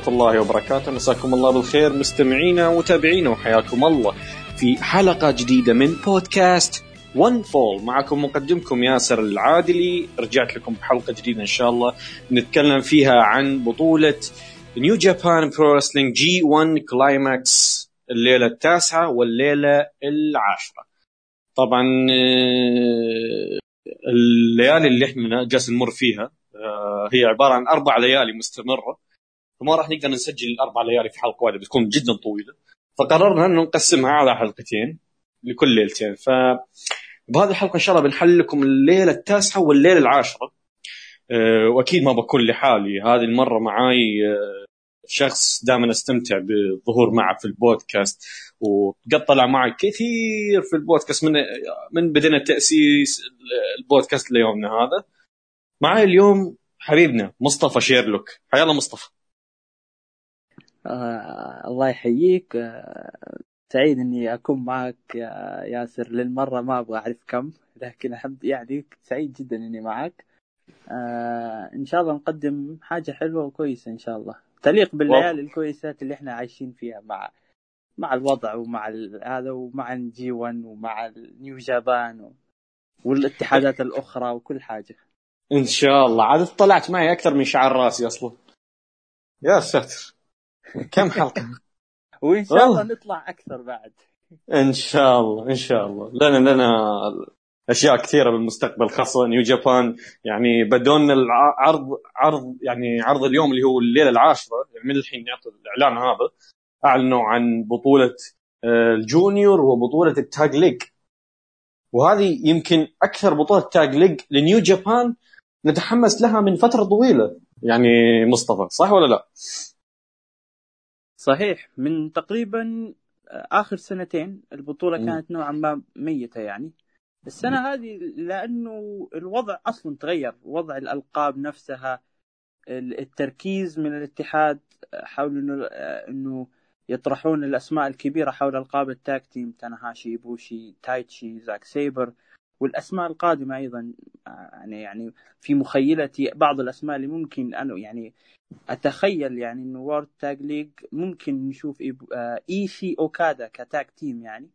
ورحمة الله وبركاته. مساكم الله بالخير مستمعينا ومتابعينا وحياكم الله في حلقة جديدة من بودكاست One Fall معكم مقدمكم ياسر العادلي. رجعت لكم بحلقة جديدة إن شاء الله. نتكلم فيها عن بطولة New Japan Pro Wrestling G 1 Climax الليلة التاسعة والليلة العاشرة. طبعا آه، الليالي اللي إحنا جالسين نمر فيها آه، هي عبارة عن أربع ليالي مستمرة. فما راح نقدر نسجل الاربع ليالي في حلقة واحدة بتكون جدا طويلة. فقررنا إنه نقسمها على حلقتين لكل ليلتين. ف بهذه الحلقة إن شاء الله بنحل لكم الليلة التاسعة والليلة العاشرة. أه وأكيد ما بكون لحالي. هذه المرة معاي أه شخص دائما أستمتع بالظهور معه في البودكاست. وقد طلع معي كثير في البودكاست من من بدينا تأسيس البودكاست ليومنا هذا. معي اليوم حبيبنا مصطفى شيرلوك. حيا الله مصطفى. آه الله يحييك. آه سعيد إني أكون معك يا ياسر. للمرة ما أبغى أعرف كم لكن الحمد يعني سعيد جدا إني معك. آه إن شاء الله نقدم حاجة حلوة وكويسة إن شاء الله. تليق بالليالي الكويسات اللي إحنا عايشين فيها مع مع الوضع ومع هذا ومع الجي 1 ومع ال New Japan و... والاتحادات الأخرى وكل حاجة. إن شاء الله. عاد طلعت معي أكثر من شعر راسي أصلا. يا ساتر. كم حلقة؟ وإن شاء الله نطلع أكثر بعد. إن شاء الله إن شاء الله. لنا لنا أشياء كثيرة بالمستقبل خاصة نيو جابان. يعني بدون العرض عرض يعني عرض اليوم اللي هو الليلة العاشرة يعني من الحين يعطي الإعلان هذا أعلنوا عن بطولة آه، ال Junior وبطولة ال Tag League. وهذه يمكن أكثر بطولة Tag League ل New Japan نتحمس لها من فترة طويلة. يعني مصطفى صح ولا لا؟ صحيح من تقريبا آخر سنتين البطولة م. كانت نوعا ما ميتة يعني السنة هذه لأنه الوضع أصلا تغير وضع الألقاب نفسها التركيز من الاتحاد حول إنه إنه يطرحون الأسماء الكبيرة حول ألقاب ال tag team تاناهاشي بوشي تايتشي زاك سيبر والأسماء القادمة أيضا يعني يعني في مخيلتي بعض الأسماء اللي ممكن أنا يعني أتخيل يعني إنه World Tag League ممكن نشوف إيشي أوكادا ك tag team يعني.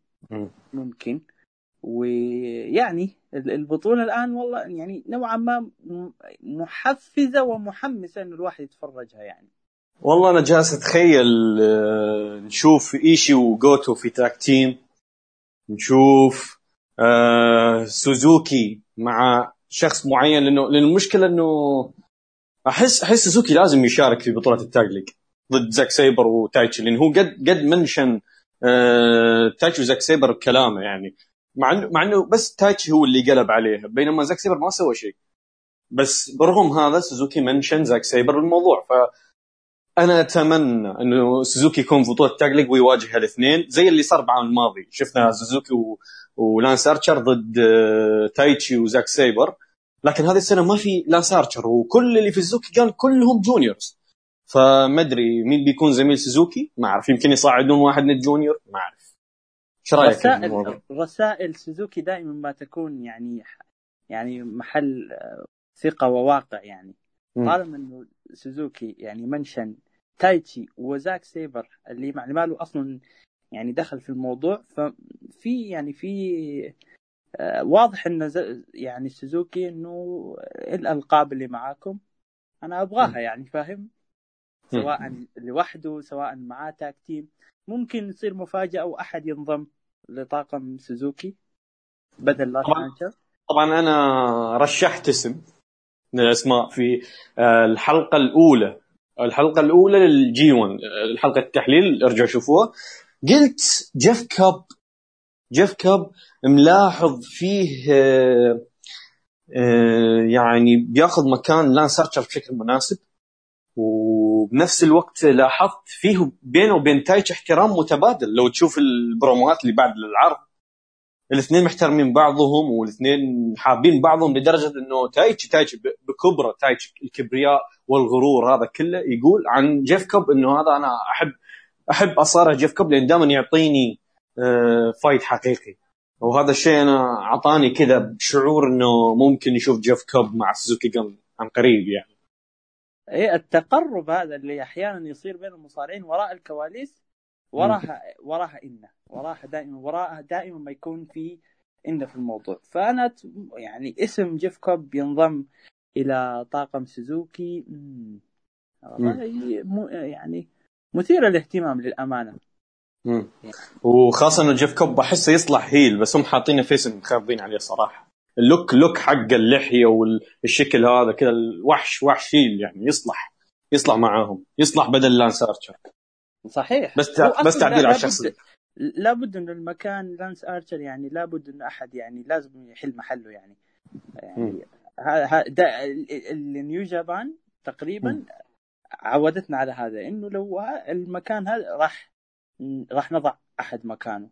ممكن. ويعني البطولة الآن والله يعني نوعا ما محفزة ومحمسة إنه الواحد يتفرجها يعني. والله أنا جالس أتخيل آه، نشوف إيشي وجوتو في tag team نشوف آه سوزوكي مع شخص معين لأنه لأن المشكلة إنه أحس أحس سوزوكي لازم يشارك في بطولة ال Tag League ضد زاك سيبر وتايتشي لأنه هو قد قد منشن آه تايتشي وزاك سيبر بكلامه يعني. مع إنه مع إنه بس تايتشي هو اللي قلب عليه بينما زاك سيبر ما سوى شيء. بس برغم هذا سوزوكي منشن زاك سيبر بالموضوع ف أنا أتمنى إنه سوزوكي يكون في بطولة tag ويواجه الاثنين زي اللي صار بعام الماضي. شفنا سوزوكي و... ولانس ارشر ضد آه، تايتشي وزاك سيبر. لكن هذه السنة ما في لانس ارشر وكل اللي في سوزوكي كان كلهم juniors فما أدري مين بيكون زميل سوزوكي؟ ما أعرف يمكن يصعدون واحد من ال junior ما أعرف. إيش رأيك رسائل رسائل سوزوكي دائما ما تكون يعني يعني محل آه، ثقة وواقع يعني. طالما انه سوزوكي يعني منشن تايتشي وزاك سيبر اللي يعني ما له أصلا يعني دخل في الموضوع. ففي يعني في آه، واضح إن يعني سوزوكي إنه الألقاب اللي معاكم أنا أبغاها يعني فاهم؟ سواء لوحده سواء معاه tag team. ممكن يصير مفاجأة أو أحد ينضم لطاقم سوزوكي. بدل لانس طبعا, طبعا أنا رشحت اسم. من الأسماء في آه، الحلقة الأولى. الحلقة الأولى لل G 1 الحلقة التحليل ارجعوا شوفوها. قلت جيف كوب جيف كوب ملاحظ فيه آه، آه، يعني بياخذ مكان لانس ارشر بشكل مناسب. وبنفس الوقت لاحظت فيه بينه وبين تايتش احترام متبادل. لو تشوف البروموات اللي بعد العرض الاثنين محترمين بعضهم والاثنين حابين بعضهم لدرجة إنه تايتش تايتش بكبره تايتش الكبرياء والغرور هذا كله يقول عن جيف كوب إنه هذا أنا أحب أحب اصارع جيف كوب لأن دائما يعطيني fight آه، حقيقي. وهذا الشيء أنا أعطاني كذا شعور إنه ممكن يشوف جيف كوب مع سوزوكي جن عن قريب يعني. إيه التقرب هذا اللي أحيانا يصير بين المصارعين وراء الكواليس وراها وراها إنه. وراها دائما وراها دائما ما يكون في إنه في الموضوع. فأنا يعني اسم جيف كوب ينضم إلى طاقم سوزوكي. والله يعني مثير للاهتمام للأمانة. مم. وخاصة إنه جيف كوب احسه يصلح heel بس هم حاطينه face مخربين عليه صراحة. ال look look حق اللحية والشكل هذا كذا الوحش وحش heel يعني يصلح يصلح معاهم يصلح بدل لانس ارشر صحيح. بس بس تعديل على الشخصية. لابد إنه المكان لانس ارشر يعني لابد إنه أحد يعني لازم يحل محله يعني. يعني هذا ال New Japan تقريبا م. عودتنا على هذا إنه لو المكان هذا راح راح نضع أحد مكانه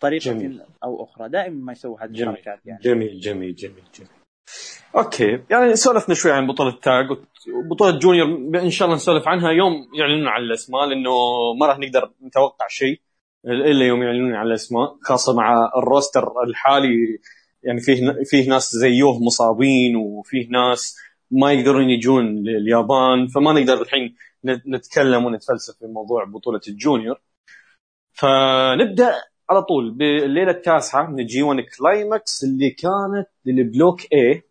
طريقة جميل. أو أخرى دائما ما يسوي هذه الحركات يعني. جميل جميل جميل جميل. أوكي. يعني سولفنا شوي عن بطولة tag وبطوله junior إن شاء الله نسولف عنها. يوم يعلنون عن الأسماء لأنه ما راح نقدر نتوقع شيء إلا يوم يعلنون عن الأسماء خاصة مع ال roster الحالي. يعني فيه فيه ناس زيوه مصابين وفيه ناس ما يقدرون يجون لليابان فما نقدر الحين نتكلم ونتفلسف في موضوع بطولة ال junior. فنبدأ على طول بالليله التاسعة من G 1 Climax اللي كانت لل block A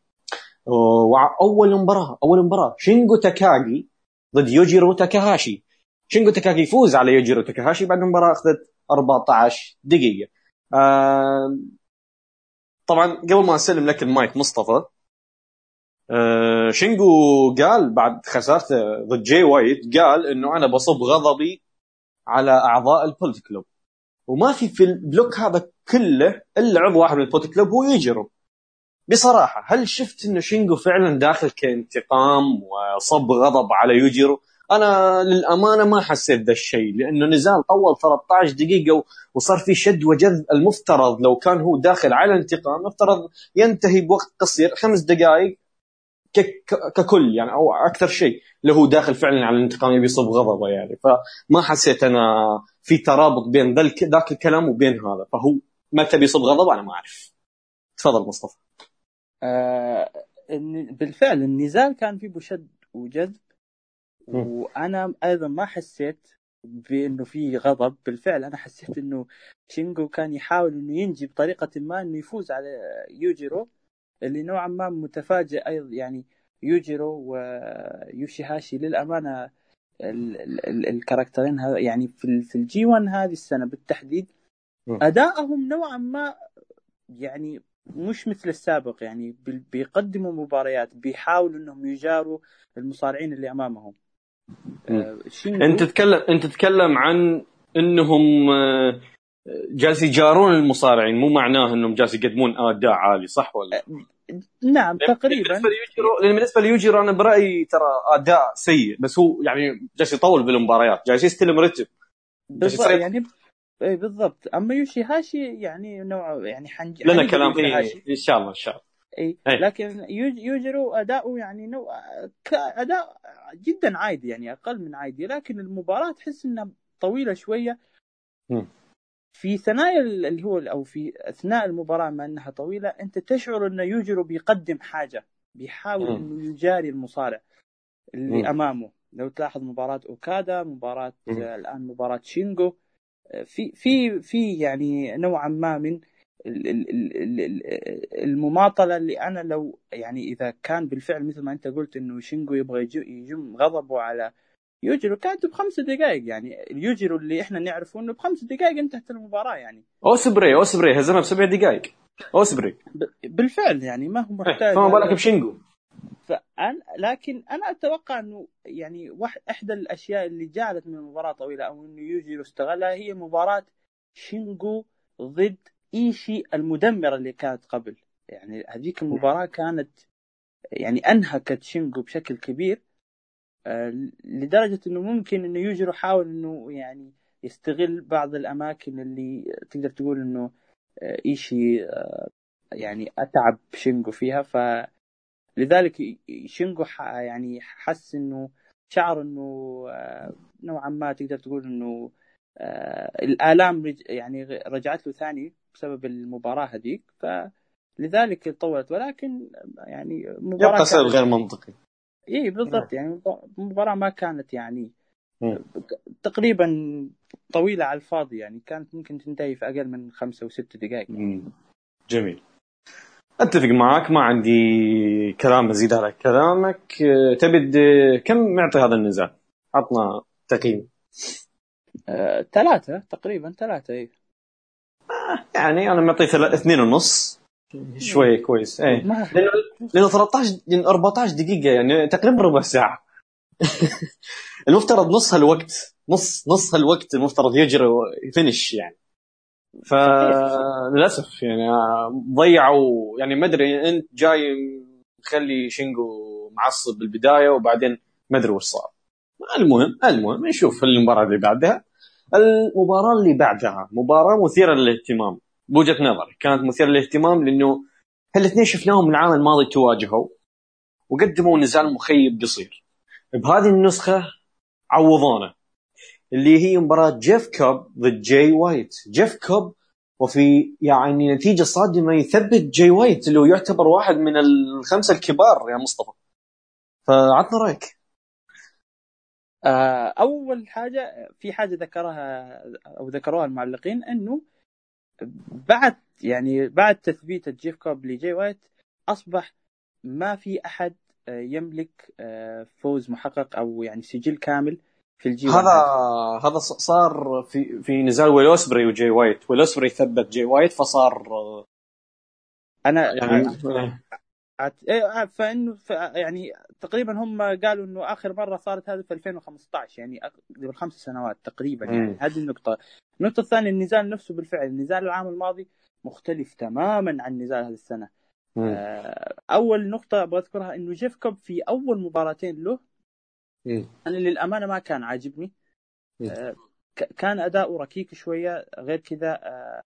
وأول مباراة أول مباراة. شينجو تاكاغي ضد يوجيرو تاكاهاشي. شينجو تاكاغي يفوز على يوجيرو تاكاهاشي بعد المباراه أخذت 14 دقيقة. طبعا قبل ما أسلم لك المايك مصطفى آه شينجو قال بعد خسارته ضد جاي وايت قال إنه أنا بصب غضبي على أعضاء ال Bullet Club. وما في في ال block هذا كله إلا عضو واحد من ال Bullet Club هو يوجيرو بصراحة هل شفت إنه شينجو فعلا داخل كانتقام وصب غضب على يوجيرو؟ أنا للأمانة ما حسيت ذا الشيء لأنه نزال طول 13 دقيقة وصار في شد وجذب المفترض. لو كان هو داخل على انتقام مفترض ينتهي بوقت قصير خمس دقائق ككل يعني أو أكثر شيء اللي هو داخل فعلا على الانتقام يبي يصب غضبه يعني. فما حسيت أنا في ترابط بين ذاك الكلام وبين هذا. فهو متى بيصب غضب أنا ما أعرف. تفضل مصطفى. آه بالفعل النزال كان فيه بشد وجذب وأنا أيضا ما حسيت بإنه في غضب. بالفعل أنا حسيت إنه شينجو كان يحاول إنه ينجي بطريقة ما إنه يفوز على يوجيرو اللي نوعا ما متفاجئ أيضا يعني يوجيرو ويوشيهاشي للأمانة الكاركترين يعني في في ال G 1 هذه السنة بالتحديد أدائهم نوعا ما يعني مش مثل السابق يعني بيقدموا مباريات بيحاولوا إنهم يجاروا المصارعين اللي أمامهم. آه أنت تتكلم أنت تتكلم عن إنهم آه، جالس يجارون المصارعين مو معناه إنهم جالس يقدمون أداء عالي صح ولا؟ نعم تقريبا. بالنسبة ليوجيرو لأن بالنسبة ليوجيرو أنا برأيي ترى أداء سيء بس هو يعني جالس يطول بالمباريات جالس يستلم رتب بالضبط يعني اي بالضبط. أما يوشي هاشي يعني نوع يعني حنج لنا كلام إيه إن شاء الله إن شاء الله. اي لكن يوجيرو أداؤه يعني نوع اداء جدا عادي يعني أقل من عادي لكن المباراة تحس إنها طويلة شوية. في ثنايا اللي هو أو في أثناء المباراة مع أنها طويلة أنت تشعر أنه يوجرو بيقدم حاجة بيحاول أنه يجاري المصارع اللي م. أمامه لو تلاحظ مباراة أوكادا مباراة م. الآن مباراة شينجو في في في يعني نوعا ما من المماطلة اللي أنا لو يعني إذا كان بالفعل مثل ما أنت قلت إنه شينجو يبغى يجم غضبه على يوجيرو كانت بخمس دقائق يعني. اليوجيرو اللي إحنا نعرفه إنه بخمس دقائق انتهت المباراة يعني. أوسبري أوسبري هزمها بسبع دقائق أوسبري. بالفعل يعني ما هو إيه، محتاج فما بالك بشينجو؟ فأنا لكن أنا أتوقع إنه يعني واحد إحدى الأشياء اللي جعلت من المباراه طويلة أو إنه يوجيرو استغلها هي مباراة شينجو ضد إيشي المدمرة اللي كانت قبل. يعني هذيك المباراة كانت يعني أنهكت شينجو بشكل كبير. آه، لدرجة إنه ممكن إنه يوجرو حاول إنه يعني يستغل بعض الأماكن اللي تقدر تقول إنه آه، إيشي آه، يعني أتعب شينجو فيها. ف لذلك شينجو يعني حس إنه شعر إنه نوعا ما تقدر تقول إنه الآلام يعني رجعت له ثاني بسبب المباراة هذيك. فلذلك طولت. ولكن يعني مباراة يبقى غير منطقي. اي بالضبط. يعني المباراه ما كانت يعني مم. تقريبا طويلة على الفاضي يعني كانت ممكن تنتهي في أقل من خمسة وست دقائق. مم. جميل. أتفق معك. ما عندي كلام أزيد على كلامك. أه، تبد كم معطي هذا النزال؟ عطنا تقييم. آه، ثلاثة تقريبا ثلاثة اي يعني أنا معطيه اثنين ونص. شوي كويس. ما- لأنه لأنه 13 لأنه 14 دقيقة يعني تقريبا ربع ساعة. المفترض نص هالوقت نص نص هالوقت المفترض يجري فينش يعني. فللاسف يعني ضيعوا يعني ما أدري أنت جاي تخلي شينجو معصب بالبداية وبعدين ما أدري وش صار. المهم المهم نشوف المباراة اللي بعدها. المباراة اللي بعدها مباراة مثيرة للاهتمام. بوجهة نظري. كانت مثيرة للاهتمام لأنه هالاثنين شفناهم العام الماضي تواجهوا وقدموا نزال مخيب قصير. بهذه النسخة عوضونا اللي هي مباراة جيف كوب ضد جاي وايت. جيف كوب وفي يعني نتيجة صادمة يثبت جاي وايت اللي هو يعتبر واحد من الخمسة الكبار يا مصطفى. فعطنا رأيك. آه، أول حاجة في حاجة ذكرها أو ذكروها المعلقين إنه بعد يعني بعد تثبيت جيف كوب لجاي وايت أصبح ما في أحد آه، يملك آه، فوز محقق أو يعني سجل كامل في الجي هذا هذا ص- صار في في نزال ويل اوسبري وجاي وايت. ويل اوسبري ثبت جاي وايت فصار أنا يعني فإنه ف- يعني تقريبا هم قالوا إنه آخر مرة صارت هذه في 2015 يعني قبل خمس سنوات تقريبا يعني. هذه النقطة النقطة الثانية النزال نفسه بالفعل النزال العام الماضي مختلف تماما عن نزال هذه السنة. آه، أول نقطة أبغى أذكرها إنه جيف كوب في أول مباراتين له. أنا للأمانة ما كان عاجبني. آه، كان أداؤه ركيك شوية غير كذا آه،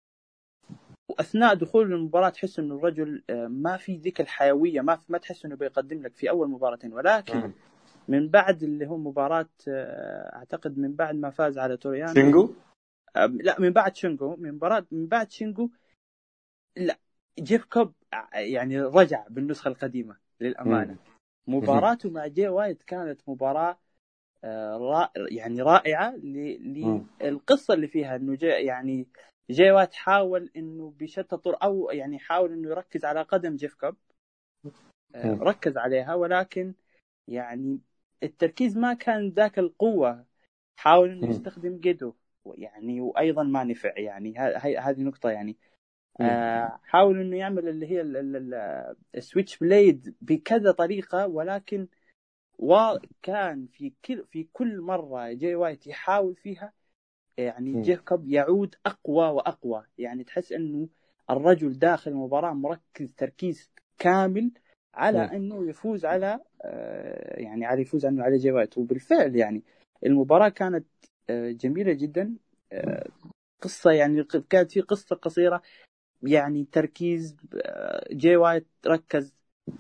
واثناء دخول المباراة تحس إنه الرجل آه، ما في ذيك الحيويه ما ما تحس إنه بيقدم لك في أول مباراتين. ولكن مم. من بعد اللي هو مباراة آه، أعتقد من بعد ما فاز على تورو يانو شينجو؟ آه، لا من بعد شينجو. من مباراه من بعد شينجو لا. جيف كوب يعني رجع بالنسخة القديمة للأمانة. مباراته مع جي وايت كانت مباراة آه، را يعني رائعة. للقصة اللي فيها إنه يعني جي وايت حاول إنه بشتى طرق أو يعني حاول إنه يركز على قدم جيف كوب آه،. ركز عليها ولكن يعني التركيز ما كان ذاك القوة حاول إنه. يستخدم جيدو يعني وأيضا ما نفع يعني هذه نقطة يعني آه، حاول إنه يعمل اللي هي ال- ال- ال- ال switchblade بكذا طريقة ولكن وكان في كل في كل مرة جاي وايت يحاول فيها يعني مم. جيف كوب يعود أقوى وأقوى يعني تحس إنه الرجل داخل المباراة مركز تركيز كامل على. إنه يفوز على آه، يعني على يفوز عنه على جاي وايت وبالفعل يعني المباراة كانت آه، جميلة جدا آه، قصة يعني كانت في قصة قصيرة يعني تركيز جاي وايت ركز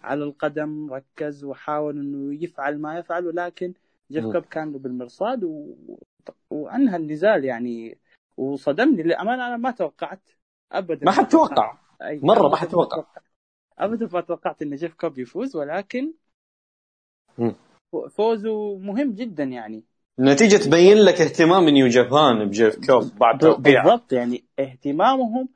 على القدم ركز وحاول إنه يفعل ما يفعل ولكن جيف. كوب كان له بالمرصاد و... وانهى النزال يعني وصدمني للأمانة أنا ما توقعت ابدا. ما حد توقع. مرة ما حد توقع. ابدا ما توقعت إن جيف كوب يفوز ولكن. فوزه مهم جدا يعني. النتيجة تبين لك اهتمام نيو جابان بجيف كوب بعد توقيع. بالضبط يعني اهتمامهم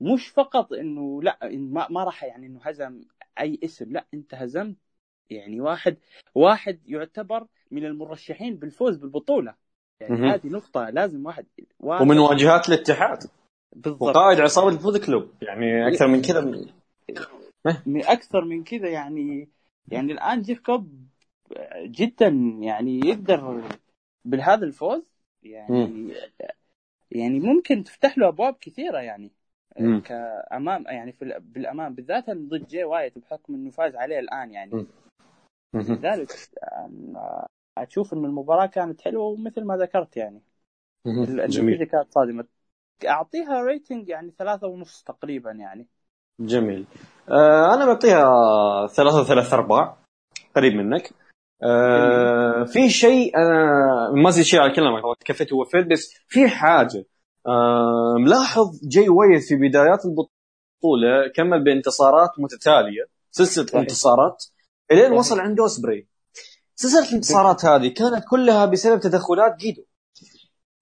مش فقط إنه لا إن ما, ما راح يعني إنه هزم أي اسم لا أنت هزمت يعني واحد واحد يعتبر من المرشحين بالفوز بالبطولة. يعني. هذه نقطة لازم واحد, ومن واجهات الاتحاد. بالضبط. وقائد عصابة الفوز كلوب. يعني أكثر من كذا. من أكثر من كذا يعني يعني الآن جيف كوب جدا يعني يقدر بهذا الفوز. يعني يعني ممكن تفتح له أبواب كثيرة يعني مم. كأمام يعني في ال- بالأمام بالذات ضد جاي وايت بحكم إنه فاز عليه الآن يعني. لذلك أشوف ان المباراه كانت حلوة ومثل ما ذكرت يعني. النتيجه جميل. كانت صادمه اعطيها rating يعني ثلاثة ونص تقريبا يعني. جميل. آه أنا بعطيها ثلاثة ثلاث أرباع قريب منك. آه في شيء أنا ما زيد شيء على كلامك. كفيت ووفيت بس في حاجة. آه ملاحظ جاي وايت في بدايات البطولة كمل بانتصارات متتالية سلسلة صحيح. انتصارات إلين. وصل عند أوسبري. سلسلة الانتصارات هذه كانت كلها بسبب تدخلات جيدو.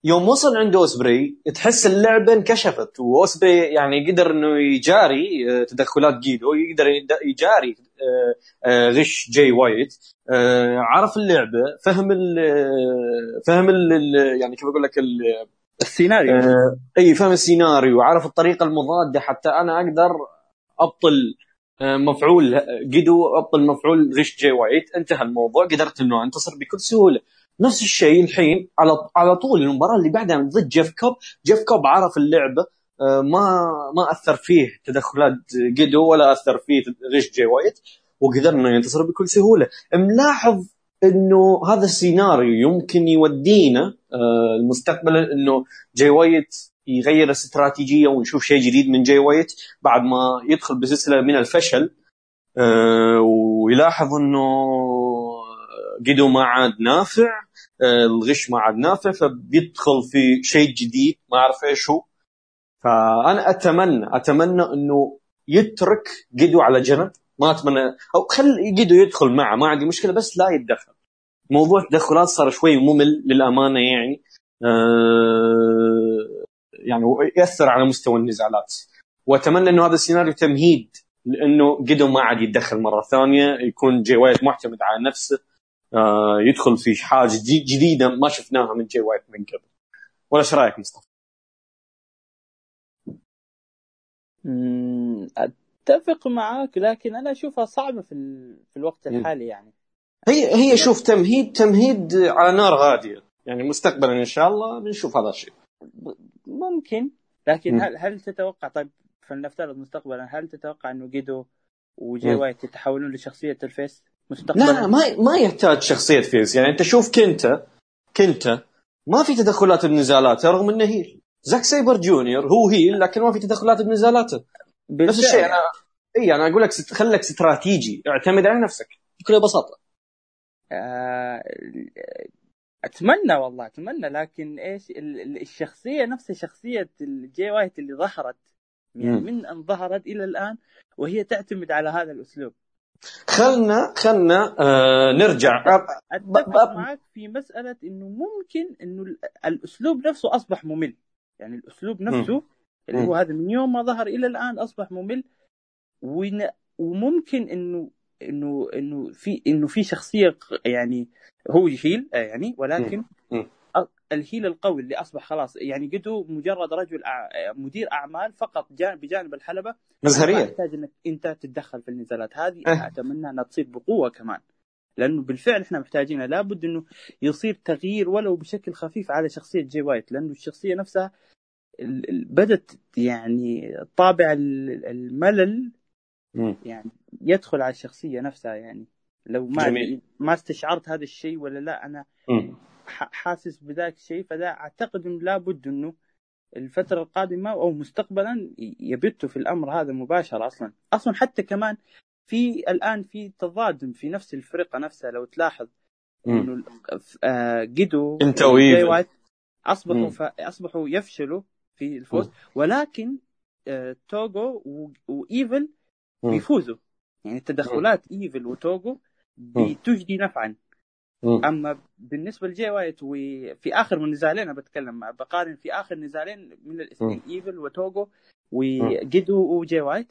يوم وصل عند أوسبري تحس اللعبة انكشفت وأوسبري يعني قدر إنه يجاري آه، تدخلات جيدو يقدر يجاري آه، آه، غش جاي وايت عرف اللعبة فهم ال فهم ال يعني كيف أقول لك السيناريو. إي فهم السيناريو عرف الطريقة المضادة حتى أنا أقدر أبطل مفعول جيدو ابطل مفعول غش جاي وايت انتهى الموضوع. قدرت إنه أنتصر بكل سهولة. نفس الشيء الحين على على طول المباراة اللي بعدها ضد جيف كوب. جيف كوب عرف اللعبة آه، ما ما أثر فيه تدخلات جيدو ولا أثر فيه غش جي وايت وقدر إنه ينتصر بكل سهولة. ملاحظ إنه هذا السيناريو يمكن يودينا آه، المستقبل إنه جي وايت يغير الاستراتيجيه ونشوف شيء جديد من جي وايت بعد ما يدخل بسلسلة من الفشل. آه، ويلاحظ إنه جيدو ما عاد نافع آه، الغش ما عاد نافع فبيدخل في شيء جديد ما أعرف إيش هو. فأنا أتمنى أتمنى إنه يترك جيدو على جنب. ما أتمنى أو خل جيدو يدخل معه ما عندي مشكلة بس لا يتدخل. موضوع التدخلات صار شوي ممل للأمانة يعني. آه يعني يأثر على مستوى النزالات. وأتمنى إنه هذا السيناريو تمهيد لأنه جيدو ما عاد يتدخل مرة ثانية يكون جي وايت معتمد على نفسه آه، يدخل في حاجة جديدة ما شفناها من جي وايت من قبل. ولا إيش رأيك مصطفى؟ أتفق معاك لكن أنا أشوفها صعبة في في الوقت الحالي يعني. هي هي شوف تمهيد تمهيد على نار هادية. يعني مستقبلا إن شاء الله بنشوف هذا الشيء. ممكن. لكن هل هل تتوقع طيب فلنفترض مستقبلا هل تتوقع إنه جيدو وجي وايت يتحولون لشخصية ال face مستقبلا؟ لا ما ما يحتاج شخصية face يعني أنت شوف كنتا كنتا ما في تدخلات بنزالاته رغم إنه heel. زاك سايبر جونيور هو heel لكن ما في تدخلات بنزالاته. نفس الشيء أنا إي أنا أقول لك ست... خليك استراتيجي. اعتمد على نفسك. بكل بساطة. آه... أتمنى والله أتمنى لكن إيش الشخصية نفسها شخصية الجي وايت اللي ظهرت. يعني من أن ظهرت إلى الآن وهي تعتمد على هذا الأسلوب. خلنا خلنا آه نرجع. أتفق معك في مسألة إنه ممكن إنه الأسلوب نفسه أصبح ممل. يعني الأسلوب نفسه اللي هو هذا من يوم ما ظهر إلى الآن أصبح ممل. وممكن إنه إنه إنه في إنه في شخصية يعني هو يهيل يعني ولكن الهيل القوي اللي أصبح خلاص يعني قدو مجرد رجل مدير أعمال فقط بجانب الحلبة. مزهرية. يحتاج إنك أنت تتدخل في النزالات هذه. أه. أتمنى أنها تصير بقوة كمان. لأنه بالفعل إحنا محتاجينها لابد إنه يصير تغيير ولو بشكل خفيف على شخصية جي وايت لأنه الشخصية نفسها بدت يعني طابع الملل. يعني يدخل على الشخصية نفسها يعني. لو ما جميل. ما استشعرت هذا الشيء ولا لا أنا حاسس بذاك الشيء فذا أعتقد انه لابد إنه الفترة القادمة أو مستقبلا يبتوا في الأمر هذا مباشرة أصلا. أصلا حتى كمان في الآن في تضاد في نفس الفرقة نفسها لو تلاحظ إنه آه جيدو انت أصبحوا ف... أصبحوا يفشلوا في الفوز. ولكن آه توغو و... وإيفل بيفوزوا. يعني تدخلات إيفل وتوغو بتجدي نفعا. أما بالنسبة لجي وايت وفي آخر من نزالين أنا بتكلم بقارن في آخر نزالين من الاثنين إيفل وتوغو وجيدو وجي وايت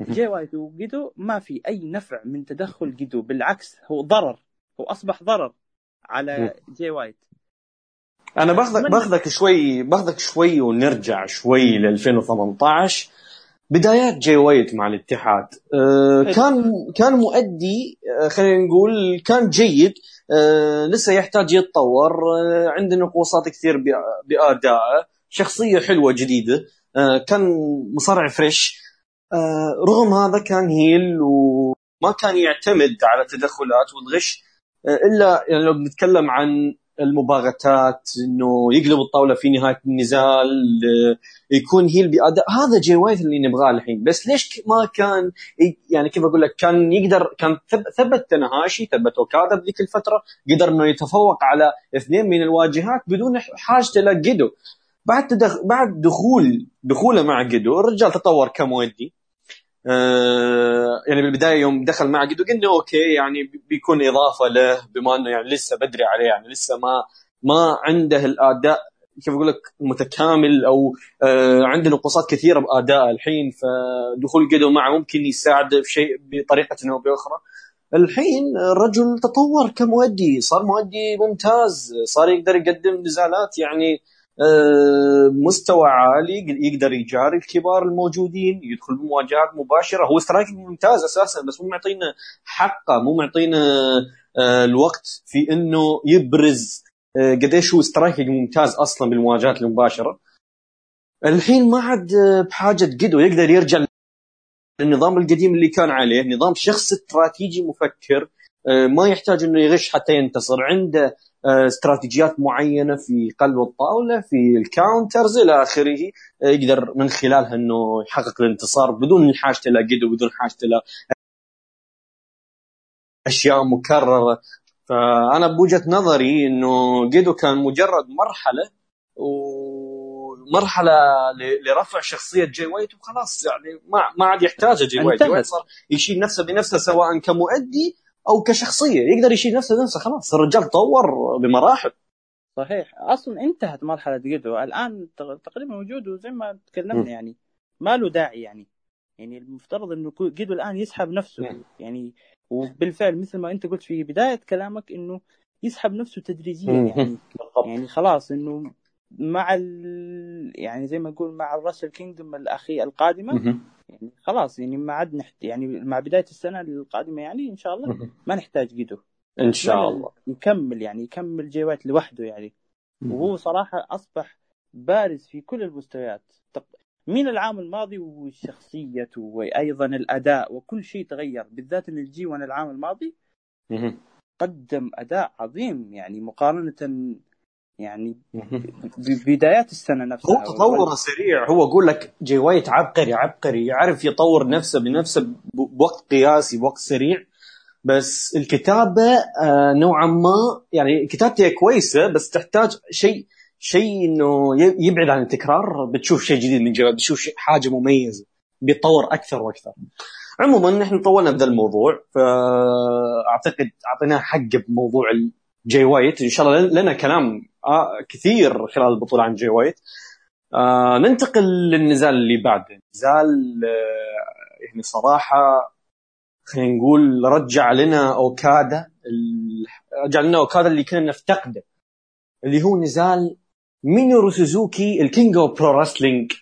جي وايت وجيدو ما في أي نفع من تدخل جيدو بالعكس هو ضرر هو أصبح ضرر على جي وايت أنا باخذك بأخذك شوي بأخذك شوي ونرجع شوي ل 2018 بدايات جاي وايت مع الاتحاد. أه كان كان مؤدي أه خلينا نقول كان جيد أه لسه يحتاج يتطور عنده نقوصات كثير بادائه شخصية حلوة جديدة كان مصارع fresh. رغم هذا كان heel وما كان يعتمد على التدخلات والغش إلا يعني لو بنتكلم عن المباغتات إنه يقلب الطاولة في نهاية النزال يكون heel بأداء. هذا جاي وايت اللي نبغاه الحين. بس ليش ما كان يعني كيف أقول لك كان يقدر كان ثبت تاناهاشي ثبت أوكادا بذيك الفترة قدر إنه يتفوق على اثنين من الواجهات بدون حاجته لجيدو بعد تدخ... بعد دخول دخوله مع جيدو الرجال تطور كمؤدي آه يعني بالبداية يوم دخل مع جدو قلنا أوكي يعني بيكون إضافة له بما إنه يعني لسه بدري عليه يعني لسه ما ما عنده الأداء كيف أقول لك متكامل أو آه عنده نقصات كثيرة بادائه الحين فدخول جدو معه ممكن يساعده في شيء بطريقة أو بأخرى. الحين الرجل تطور كمؤدي صار مؤدي ممتاز صار يقدر يقدم نزالات يعني مستوى عالي يقدر يجاري الكبار الموجودين يدخل بمواجهات مباشرة. هو striking ممتاز أساسا بس مو معطينا حقه مو معطينا آه، الوقت في إنه يبرز آه، قديش هو striking ممتاز أصلا بالمواجهات المباشرة. الحين ما عاد بحاجة جيدو يقدر يرجع للنظام القديم اللي كان عليه نظام شخص استراتيجي مفكر ما يحتاج إنه يغش حتى ينتصر عنده آه، استراتيجيات معينة في قلب الطاولة في الكاونترز إلى آخره. آه، يقدر من خلالها إنه يحقق الانتصار بدون حاجته إلى قدو بدون حاجته إلى أشياء مكررة. فأنا بوجهة نظري إنه جيدو كان مجرد مرحلة ومرحلة لرفع شخصية جي وايت وخلاص يعني ما ما عاد يحتاجه جي وايت. جي وايت صار يشيل نفسه بنفسه سواء كمؤدي أو كشخصية يقدر يشيل نفسه بنفسه خلاص. الرجال تطور بمراحل. صحيح. أصلا انتهت مرحلة جيدو الآن تقريبا موجود وزي ما تكلمنا يعني. ما له داعي يعني. يعني المفترض إنه جيدو الآن يسحب نفسه. يعني وبالفعل مثل ما أنت قلت في بداية كلامك إنه يسحب نفسه تدريجيا يعني. يعني خلاص إنه مع ال... يعني زي ما نقول مع ال Wrestle Kingdom الاخي القادمة. يعني خلاص يعني ما عاد نحت يعني مع بداية السنة القادمة يعني إن شاء الله ما نحتاج جيدو إن شاء الله. يكمل يعني يكمل جي وايت لوحده يعني. وهو صراحة أصبح بارز في كل المستويات. من العام الماضي وشخصيته وأيضا الأداء وكل شيء تغير بالذات إن ال G1 العام الماضي قدم أداء عظيم يعني مقارنة يعني بدايات السنة نفسها هو تطوره سريع. هو أقول لك جي وايت عبقري عبقري. يعرف يطور نفسه بنفسه بوقت قياسي بوقت سريع. بس الكتابة آه، نوعا ما يعني كتابته كويسة بس تحتاج شيء شيء إنه يبعد عن التكرار. بتشوف شيء جديد من جي وايت بتشوف حاجة مميزة بيتطور أكثر وأكثر. عموما نحن طولنا بهذا الموضوع فأعتقد أعطيناه حقه بموضوع جاي وايت إن شاء الله لنا كلام آه كثير خلال البطولة عن جاي وايت آه ننتقل للنزال اللي بعده. نزال آه يعني صراحة خلينا نقول رجع لنا أوكادا رجع لنا أوكادا اللي كنا نفتقده اللي هو نزال مينورو سوزوكي ال King of Pro Wrestling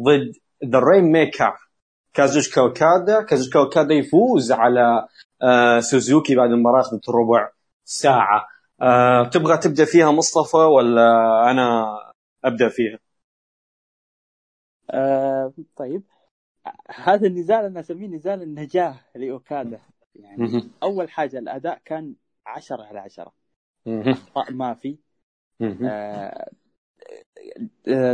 ضد The Rainmaker كازوشكا أوكادا كازوشكا أوكادا يفوز على آه سوزوكي بعد المباراة اخذت ربع ساعة. أه تبغى تبدأ فيها مصطفى ولا أنا أبدأ فيها؟ أه طيب. هذا النزال أنا أسميه نزال النجاة لأوكادا. يعني أول حاجة الأداء كان 10 على 10 أخطاء ما في. آه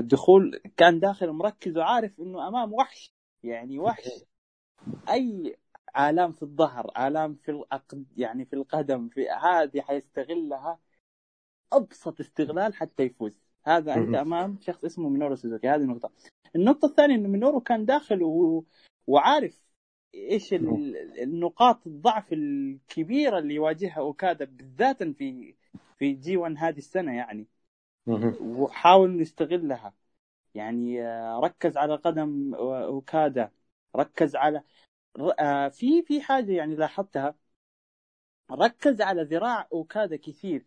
دخول كان داخل مركز وعارف إنه أمام وحش. يعني وحش. أي آلام في الظهر آلام في الأقد يعني في القدم في هذه حيستغلها أبسط استغلال حتى يفوز. هذا أنت أمام شخص اسمه مينورو سوزوكي. هذه النقطة. النقطة الثانية أنه مينورو كان داخل و... وعارف إيش النقاط الضعف الكبيرة اللي يواجهها أوكادا بالذات في في جي 1 هذه السنة يعني. وحاول يستغلها. يعني آه، ركز على قدم أوكادا. ركز على آه، في في حاجة يعني لاحظتها. ركز على ذراع أوكادا كثير.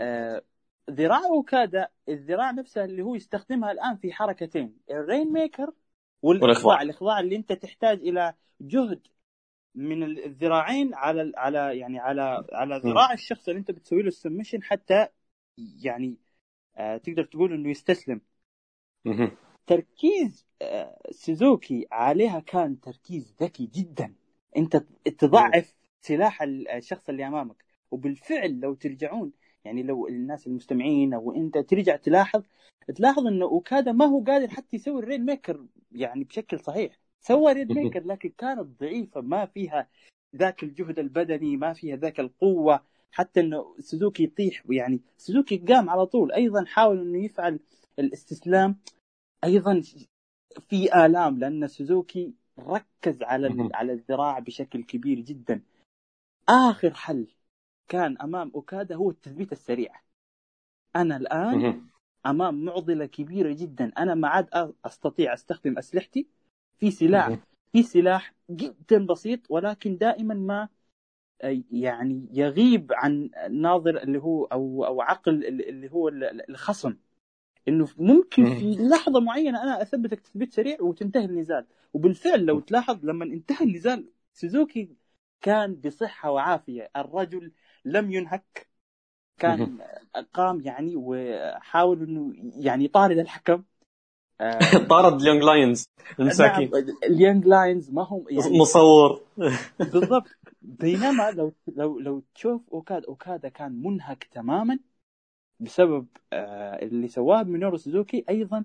آه، ذراع أوكادا الذراع نفسها اللي هو يستخدمها الآن في حركتين الرين ميكر والإخضاع. الإخضاع. اللي أنت تحتاج إلى جهد من الذراعين على على يعني على على ذراع الشخص اللي أنت بتسوي له ال submission حتى يعني آه تقدر تقول إنه يستسلم. تركيز آه، سوزوكي عليها كان تركيز ذكي جدا. أنت تضعف سلاح الشخص اللي أمامك. وبالفعل لو ترجعون يعني لو الناس المستمعين أو أنت ترجع تلاحظ تلاحظ انه أوكادا ما هو قادر حتى يسوي ال Rainmaker يعني بشكل صحيح. سوى Rainmaker لكن كانت ضعيفة ما فيها ذاك الجهد البدني ما فيها ذاك القوة. حتى انه سوزوكي يطيح يعني سوزوكي قام على طول. أيضا حاول إنه يفعل الاستسلام أيضا في آلام لأن سوزوكي ركز على على الذراع بشكل كبير جدا. آخر حل كان أمام أوكادا هو التثبيت السريع. أنا الآن أمام معضلة كبيرة جدا. أنا ما عاد أستطيع أستخدم أسلحتي. في سلاح في سلاح جدا بسيط ولكن دائما ما يعني يغيب عن ناظر اللي هو أو أو عقل اللي هو الخصم. إنه ممكن في لحظة معينة أنا اثبتك تثبيت سريع وتنتهي النزال. وبالفعل لو تلاحظ لما انتهى النزال سوزوكي كان بصحة وعافية. الرجل لم ينهك. كان قام يعني وحاول إنه يعني يطارد الحكم. آه، طارد ال Young Lions. المساكين نعم ال Young Lions ما هم يعني مصور. بالضبط. بينما لو لو لو تشوف اوكادا أوكادا كان منهك تماما. بسبب آه، اللي سواه مينورو سوزوكي أيضا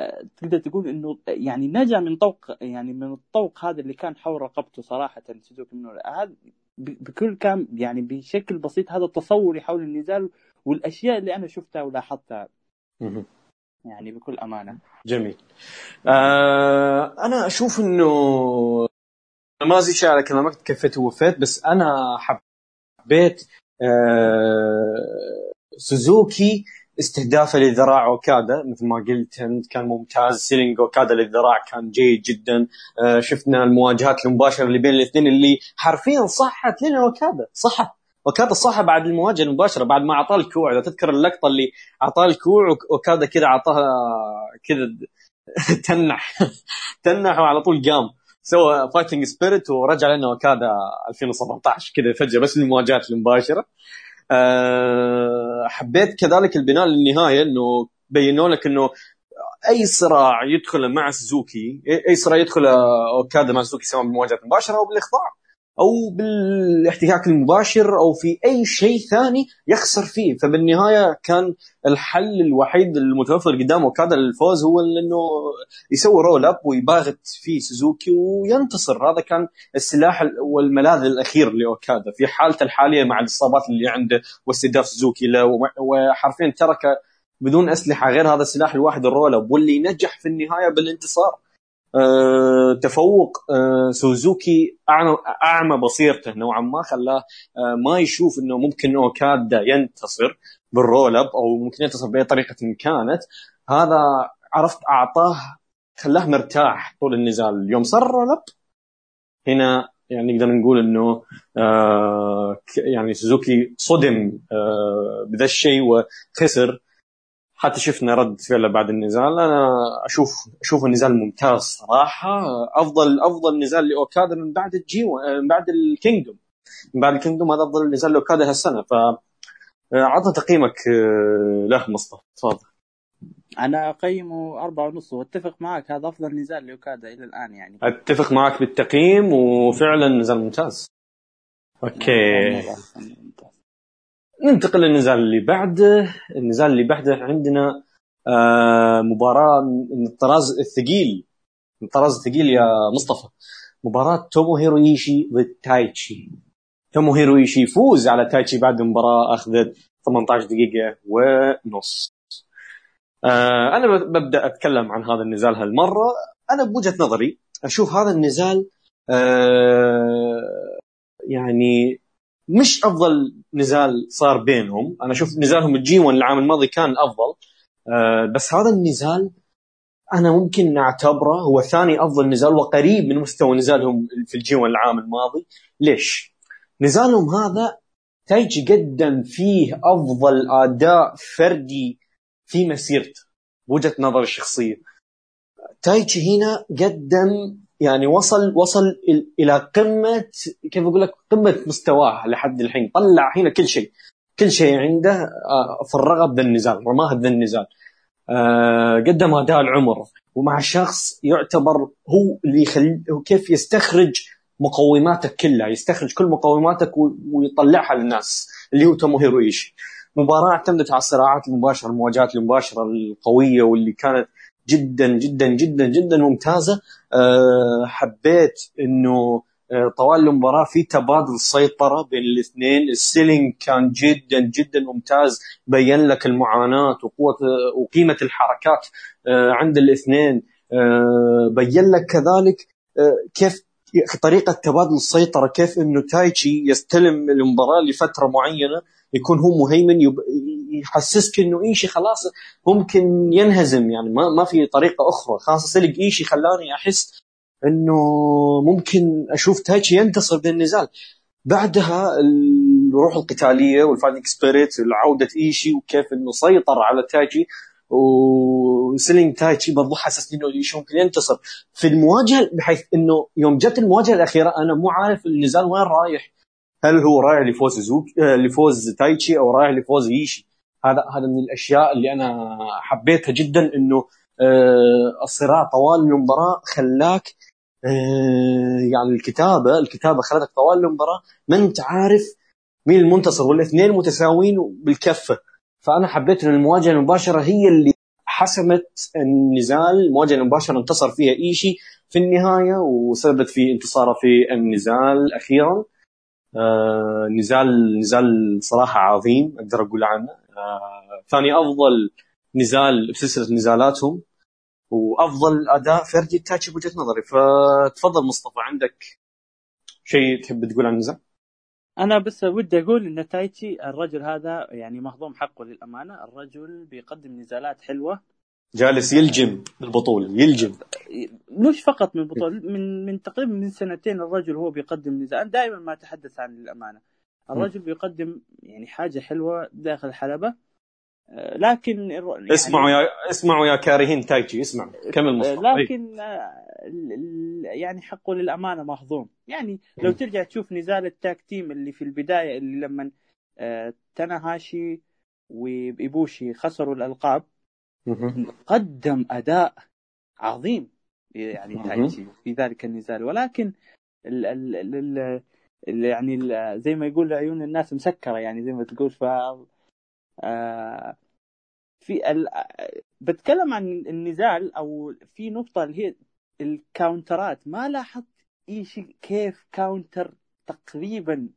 آه، تقدر تقول إنه يعني نجا من طوق يعني من الطوق هذا اللي كان حول رقبته صراحة سوزوكي مينورو. هذا بكل كان يعني بشكل بسيط هذا تصوري حول النزال والأشياء اللي أنا شفتها ولاحظتها. يعني بكل أمانة. جميل. آه أنا أشوف إنه ما أزيد شيء على كلامك كفيت ووفيت بس أنا حبيت آه سوزوكي استهدافه لذراع اوكادا مثل ما قلت كان ممتاز. selling اوكادا للذراع كان جيد جدا. آه شفنا المواجهات المباشرة اللي بين الاثنين اللي حرفيا صحت لنا أوكادا. صحت. أوكادا صح بعد المواجهة المباشرة بعد ما أعطاه الكوع. إذا تذكر اللقطة اللي أعطاه الكوع أوكادا كذا اعطاها كذا تنح. تنح وعلى طول قام. سوى fighting spirit ورجع لنا أوكادا 2017 كذا فجأة بس المواجهات المباشرة. أه حبيت كذلك البناء للنهاية إنه بينوا لك إنه أي صراع يدخل مع سوزوكي أي صراع يدخل اوكادا مع سوزوكي سواء بالمواجهات المباشره أو بالإخضاع. أو بالاحتكاك المباشر أو في أي شيء ثاني يخسر فيه. فبالنهاية كان الحل الوحيد المتوفر قدامه اوكادا للفوز هو إنه يسوي roll up ويباغت فيه سوزوكي وينتصر. هذا كان السلاح والملاذ الأخير لأوكادا. في حالته الحالية مع الإصابات اللي عنده واستهداف سوزوكي له وحرفيا ترك بدون أسلحة غير هذا السلاح الواحد ال roll up واللي نجح في النهاية بالانتصار. تفوق أه سوزوكي اعمى بصيرته نوعا ما خلاه أه ما يشوف إنه ممكن أوكادا ينتصر بال roll up أو ممكن ينتصر بأي طريقة كانت. هذا عرفت أعطاه خلاه مرتاح طول النزال. يوم صار roll up هنا يعني نقدر نقول إنه آه يعني سوزوكي صدم آه بذا الشيء وخسر. حتى شفنا رد فعله بعد النزال. أنا أشوف أشوف النزال ممتاز صراحة. افضل أفضل نزال لأوكادا من بعد ال G من بعد ال Kingdom. من بعد ال Kingdom هذا أفضل نزال لأوكادا هالسنة. ف عطنا تقييمك آه، له مصطفى. تفضل. أنا أقيمه أربعة ونص. وأتفق معك هذا أفضل نزال لأوكادا إلى الآن يعني. أتفق معك بالتقييم وفعلا نزال ممتاز. okay. ننتقل للنزال اللي بعده. النزال اللي بعده عندنا آه مباراة من الطراز الثقيل. من الطراز الثقيل يا مصطفى. مباراة توموهيرو إيشي ضد تايتشي. توموهيرو إيشي يفوز على تايتشي بعد المباراة أخذت 18 دقيقة ونص. آه أنا ببدأ أتكلم عن هذا النزال هالمرة. أنا بوجهة نظري أشوف هذا النزال آه يعني مش أفضل نزال صار بينهم. أنا أشوف نزالهم الجي 1 العام الماضي كان أفضل. أه بس هذا النزال أنا ممكن اعتبره هو ثاني أفضل نزال وقريب من مستوى نزالهم في الجي 1 العام الماضي. ليش؟ نزالهم هذا تايجي قدم فيه أفضل أداء فردي في مسيرته وجهة نظري الشخصية. تايتشي هنا قدم يعني وصل وصل إلى قمة كيف أقول لك؟ قمة مستواه لحد الحين. طلع هنا كل شيء. كل شيء عنده آه، فرغه بذا النزال رماه بذا النزال. آه، قدم أداء العمر. ومع شخص يعتبر هو اللي يخلي كيف يستخرج مقوماتك كلها. يستخرج كل مقوماتك ويطلعها للناس. اللي هو تومو هيرويشي. مباراة اعتمدت على الصراعات المباشرة المواجهات المباشرة القوية واللي كانت جدا جدا جدا جدا ممتازة. أه حبيت إنه أه طوال المباراة في تبادل سيطرة بين الاثنين. السيلينج كان جدا جدا ممتاز. بين لك المعاناة وقوة وقيمة الحركات أه عند الاثنين. بين لك كذلك كيف طريقة تبادل السيطرة كيف إنه تايتشي يستلم المباراة لفترة معينة يكون هو مهيمن. يحسسك إنه إيشي خلاص ممكن ينهزم. يعني ما ما في طريقة أخرى. خلاص سلق إيشي خلاني أحس إنه ممكن أشوف تايتشي ينتصر بالنزال بعدها الروح القتالية وال fighting spirit وعودة إيشي وكيف إنه سيطر على تايتشي و selling تايتشي برضو حسسني إنه إيشي ممكن ينتصر. في المواجهة بحيث إنه يوم جت المواجهة الأخيرة أنا مو عارف النزال وين رايح. هل هو رايح لفوز زوك آه، لفوز تايتشي أو رايح لفوز إيشي؟ هذا هذا من الأشياء اللي أنا حبيتها جدا إنه آه، الصراع طوال المباراة خلاك آه، يعني الكتابه الكتابة خلتك طوال المباراة ما أنت عارف مين المنتصر والاثنين متساويين بالكفة. فأنا حبيت إن المواجهة المباشرة هي اللي حسمت النزال. المواجهة المباشرة انتصر فيها إيشي في النهاية وسببت في انتصاره في النزال أخيرا. آه نزال نزال صراحة عظيم أقدر أقول عنه. ثاني أفضل نزال بسلسله نزالاتهم وأفضل أداء فردي تاتش بوجهة نظري. فتفضل مصطفى عندك شيء تحب تقول عن النزال؟ أنا بس ودي أقول إن تايتشي الرجل هذا يعني مهضوم حقه للأمانة. الرجل بيقدم نزالات حلوة. جالس يلجم بالبطوله يلجم. مش فقط من البطولة من من تقريبا من سنتين الرجل هو بيقدم نزال. دائما ما اتحدث عن الأمانة. الرجل بيقدم يعني حاجة حلوة داخل الحلبة لكن يعني اسمعوا يا اسمعوا يا كارهين تايتشي اسمعوا كمل مصطفى. لكن يعني حقه للأمانة مهضوم. يعني لو ترجع تشوف نزال التاك تيم اللي في البداية اللي لما تناهاشي وإيبوشي خسروا الألقاب قدم أداء عظيم يعني تايتشي في ذلك النزال. ولكن ال ال ال يعني زي ما يقول عيون الناس مسكرة يعني زي ما تقول ف آه في ال... بتكلم عن النزال أو في نقطة اللي هي الكاونترات. ما لاحظت شيء كيف counter تقريبا؟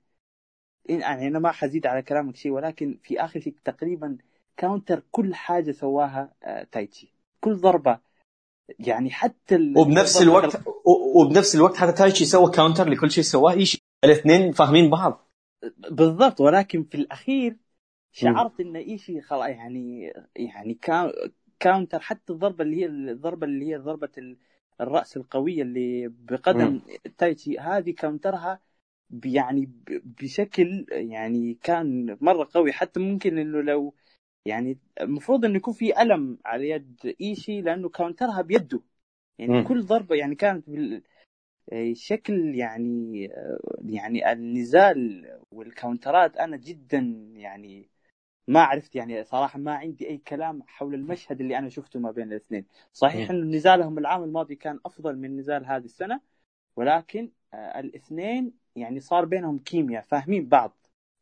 يعني أنا ما حزيد على كلامك شيء ولكن في آخر شيء تقريبا counter كل حاجة سواها آه، تايتشي كل ضربة. يعني حتى وبنفس الوقت وبنفس الوقت حتى تايتشي سوى counter لكل شيء سواه ايشي الاثنين فاهمين بعض. بالضبط ولكن في الأخير شعرت إن إيشي خلاص يعني يعني counter حتى الضربة اللي هي الضربة اللي هي ضربة الرأس القوية اللي بقدم تايتشي هذه كاونترها يعني بشكل يعني كان مرة قوي. حتى ممكن إنه لو يعني المفروض إنه يكون في ألم على يد إيشي لأنه كاونترها بيده. يعني م. كل ضربة يعني كانت شكل يعني يعني النزال والكاونترات أنا جدا يعني ما عرفت يعني صراحة ما عندي أي كلام حول المشهد اللي أنا شفته ما بين الاثنين. صحيح انه نزالهم العام الماضي كان أفضل من نزال هذه السنة ولكن آه الاثنين يعني صار بينهم كيمياء فاهمين بعض.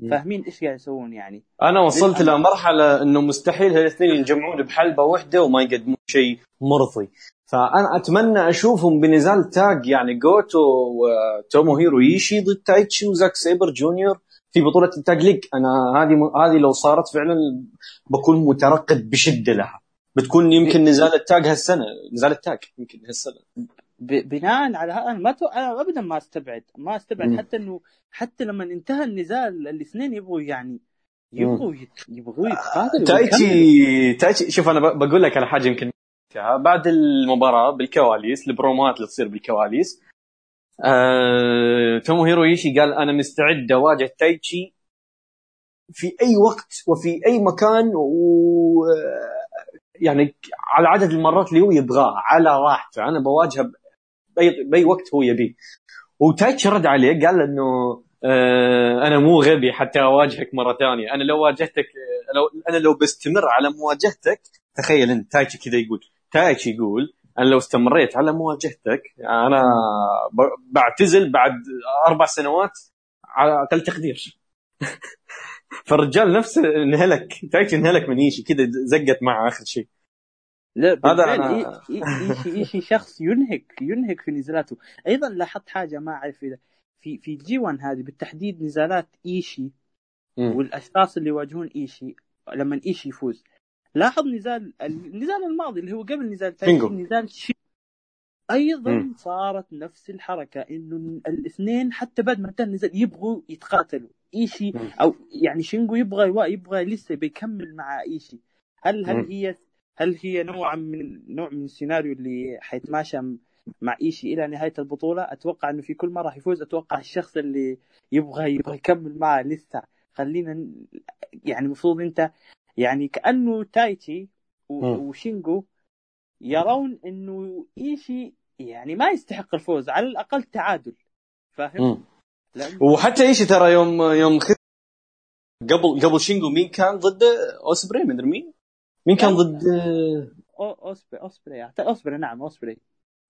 فاهمين إيش قاعد يسوون يعني. أنا وصلت لمرحله إنه مستحيل هالاثنين ينجمعون بحلبة واحدة وما يقدمون. شيء مرضي. فأنا أتمنى أشوفهم بنزال tag يعني جوتو وتوموهيرو إيشي ضد تايتشي وزاك سيبر جونيور في بطولة ال Tag League. أنا هذه هذه لو صارت فعلا بكون مترقب بشدة لها. بتكون يمكن نزال ال tag هالسنة نزال ال tag يمكن هالسنة. بناء على هذا أنا ما تو... أنا ابدا ما أستبعد ما أستبعد. حتى إنه حتى لما انتهى النزال الاثنين يبغوا يعني يبغوا يبغوا يتقاتلوا تايتشي تايتشي شوف أنا بقول لك على حاجة يمكن بعد المباراة بالكواليس البرومات اللي تصير بالكواليس. آه، تومو هيرويشي قال أنا مستعد أواجه تايتشي في أي وقت وفي أي مكان و يعني على عدد المرات اللي هو يبغاه على راحته. أنا بواجهه بأي بأي وقت هو يبيه. وتايتشي رد عليه قال إنه آه أنا مو غبي حتى أواجهك مرة ثانية. أنا لو واجهتك لو أنا لو بستمر على مواجهتك تخيل انت تايتشي كذا يقول. تايتشي يقول أنا لو استمريت على مواجهتك أنا بعتزل بعد أربع سنوات على أقل تقدير. فالرجال نفسه انهلك تايتشي انهلك من إيشي كذا زقت معه آخر شيء. لا هذا أنا... إيشي, إيشي شخص ينهك ينهك في نزالاته. أيضا لاحظت حاجة ما أعرف إذا في في G1 هذه بالتحديد نزالات إيشي. والأشخاص اللي يواجهون إيشي لما إيشي يفوز. لاحظ نزال النزال الماضي اللي هو قبل نزال تايتشي نزال شي أيضا مم. صارت نفس الحركة إنه الاثنين حتى بعد ما انتهى النزال يبغوا يتقاتلوا إيشي. أو يعني شينجو يبغى يبغى لسه بيكمل مع إيشي هل هل مم. هي هل هي نوع من نوع من السيناريو اللي حيتماشى م- مع إيشي إلى نهاية البطولة أتوقع إنه في كل مرة راح يفوز أتوقع الشخص اللي يبغى يبغى يكمل معه لسه خلينا يعني المفروض أنت يعني كأنه تايتشي مم. وشينجو يرون إنه إيشي يعني ما يستحق الفوز على الأقل تعادل. فاهم؟ وحتى إيش ترى يوم يوم خ... قبل قبل شينجو مين كان ضد أوسبري؟ مدري مين؟ مين كان ضد اوسبري أوسبري أوسبري نعم أوسبري.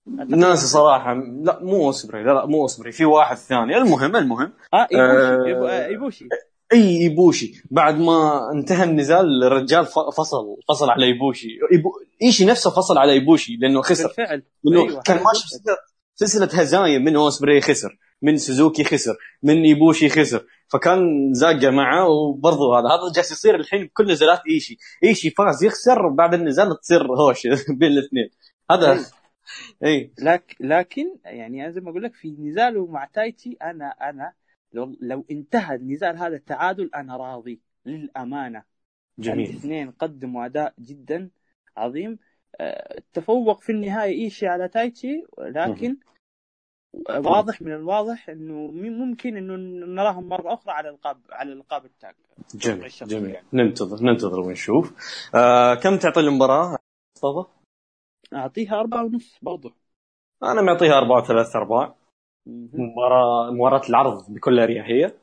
ناسي صراحة. لا مو أوسبري لا لا مو أوسبري. في واحد ثاني. المهم المهم. آه آه، ايبوشي إيبو- آه، إيبوشي. أي إيبوشي. بعد ما انتهى النزال الرجال فصل فصل على إيبوشي. إيبو... إيشي نفسه فصل على إيبوشي لأنه خسر. بالفعل. لأنه أيوة، كان ماشي. سلسله سلسلة هزايم من أوسبري خسر من سوزوكي خسر من إيبوشي خسر. فكان زاقة معه وبرضه هذا. هذا جالس يصير الحين بكل نزالات إيشي. إيشي فاز يخسر بعد النزال تصير هوش بين الاثنين. هذا أيوة. إي. لك لكن يعني أنا زي ما أقول لك في نزاله مع تايتشي أنا أنا لو, لو انتهى النزال هذا التعادل أنا راضي. للأمانة. جميل. الاثنين قدموا أداء جدا عظيم. آه، تفوق في النهايه إيشي على تايتشي لكن واضح من الواضح إنه ممكن إنه نراهم مرة أخرى على القاب على القاب التاج جميل جميل. يعني. ننتظر ننتظر ونشوف. آه كم تعطي المباراة؟ مصطفى؟ أعطيها أربعة ونص برضه أنا معطيها أربعة وثلاث أرباع. مباراة مباراة العرض بكل أريحية.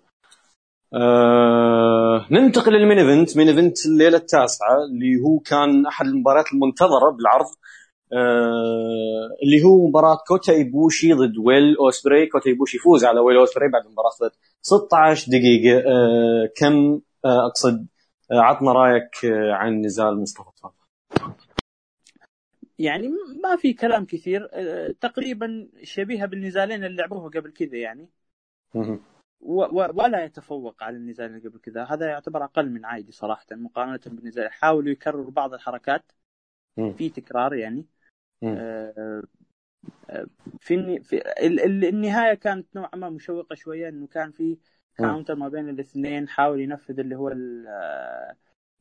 آه ننتقل لل main event، main event الليلة التاسعة اللي هو كان أحد المباريات المنتظرة بالعرض. آه اللي هو مباراة كوتا ايبوشي ضد ويل أوسبري، كوتا ايبوشي يفوز على ويل أوسبري بعد اخذت 16 دقيقة. آه كم آه أقصد آه عطنا رأيك آه عن نزال مصطفى. يعني ما في كلام كثير آه، تقريبا شبيهة بالنزالين اللي لعبوها قبل كذا يعني. و- و- ولا يتفوق على النزال اللي قبل كذا هذا يعتبر أقل من عادي صراحة مقارنة بالنزال حاولوا يكرروا بعض الحركات. في تكرار يعني. آه، آه، في, في ال- ال- النهاية كانت نوعا ما مشوقة شوية إنه كان في counter ما بين الاثنين حاول ينفذ اللي هو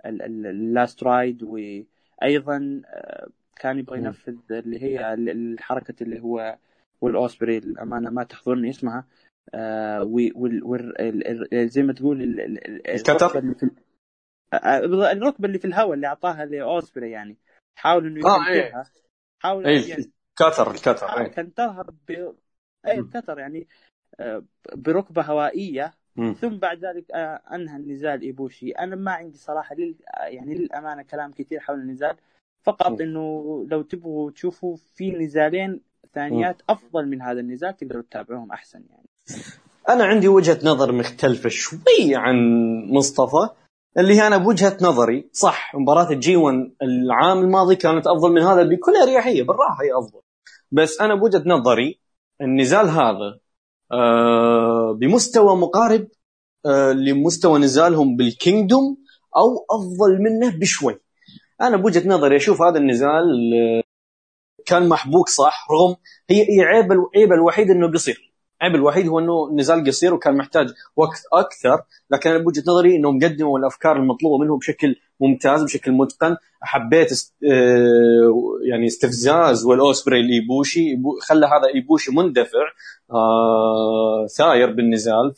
ال last ride وأيضا كان يبغى. ينفذ اللي هي ال- الحركة اللي هو والأوسبري الأمانة ما تحضرني اسمها آه، وال- وال- زي ما تقول ال cutter؟ الركبة اللي في ال- آه، الركبة اللي في الهواء اللي أعطاها لأوسبري يعني حاول إنه آه، إيه. حاول إيه، يعني cutter ال cutter إيه. كنترها ب اي الكاونتر يعني آه، بركبة هوائية مم. ثم بعد ذلك آه، أنهى النزال إيبوشي أنا ما عندي صراحة لل... آه، يعني للأمانة كلام كثير حول النزال فقط. إنه لو تبغوا تشوفوا في نزالين ثانيات أفضل من هذا النزال تقدروا تتابعوهم أحسن يعني. أنا عندي وجهة نظر مختلفة شوي عن مصطفى اللي هي أنا بوجهة نظري صح مباراة ال G1 العام الماضي كانت أفضل من هذا بكل أريحية بالراحة هي أفضل. بس أنا بوجهة نظري النزال هذا آه بمستوى مقارب آه لمستوى نزالهم بالكينجدوم أو أفضل منه بشوي. أنا بوجهة نظري أشوف هذا النزال آه، كان محبوك صح رغم هي عيب العيب الوحيد إنه قصير. عيب الوحيد هو إنه نزال قصير وكان محتاج وقت أكثر لكن أنا بوجهة نظري إنهم قدموا الأفكار المطلوبة منهم بشكل ممتاز بشكل متقن. حبيت است... آه، يعني استفزاز والأوسبري لإيبوشي. إيبو- خلى هذا إيبوشي مندفع آه ثاير بالنزال.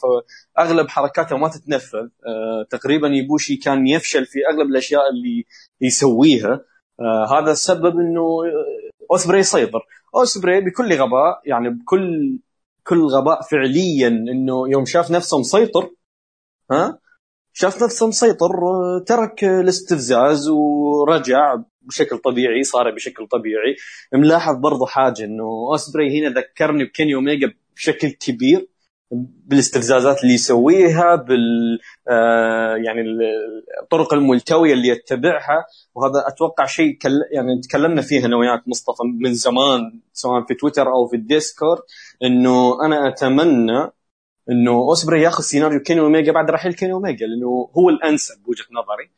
فأغلب حركاته ما تتنفذ. آه تقريبا إيبوشي كان يفشل في أغلب الأشياء اللي يسويها. آه هذا السبب إنه أوسبري يسيطر أوسبري بكل غباء يعني بكل كل غباء فعليا إنه يوم شاف نفسه مسيطر ها؟ شاف نفسه مسيطر ترك الاستفزاز ورجع بشكل طبيعي صار بشكل طبيعي. ملاحظ برضو حاجة إنه أوسبري هنا ذكرني بكيني اوميجا بشكل كبير. بالاستفزازات اللي يسويها بال آه يعني ال- الطرق الملتوية اللي يتبعها. وهذا أتوقع شيء يعني تكلمنا فيه أنا وياك مصطفى من زمان سواء في تويتر أو في الديسكورد إنه أنا أتمنى إنه أوسبري ياخذ سيناريو كيني اوميجا بعد رحيل كيني اوميجا لأنه هو الأنسب بوجهة نظري.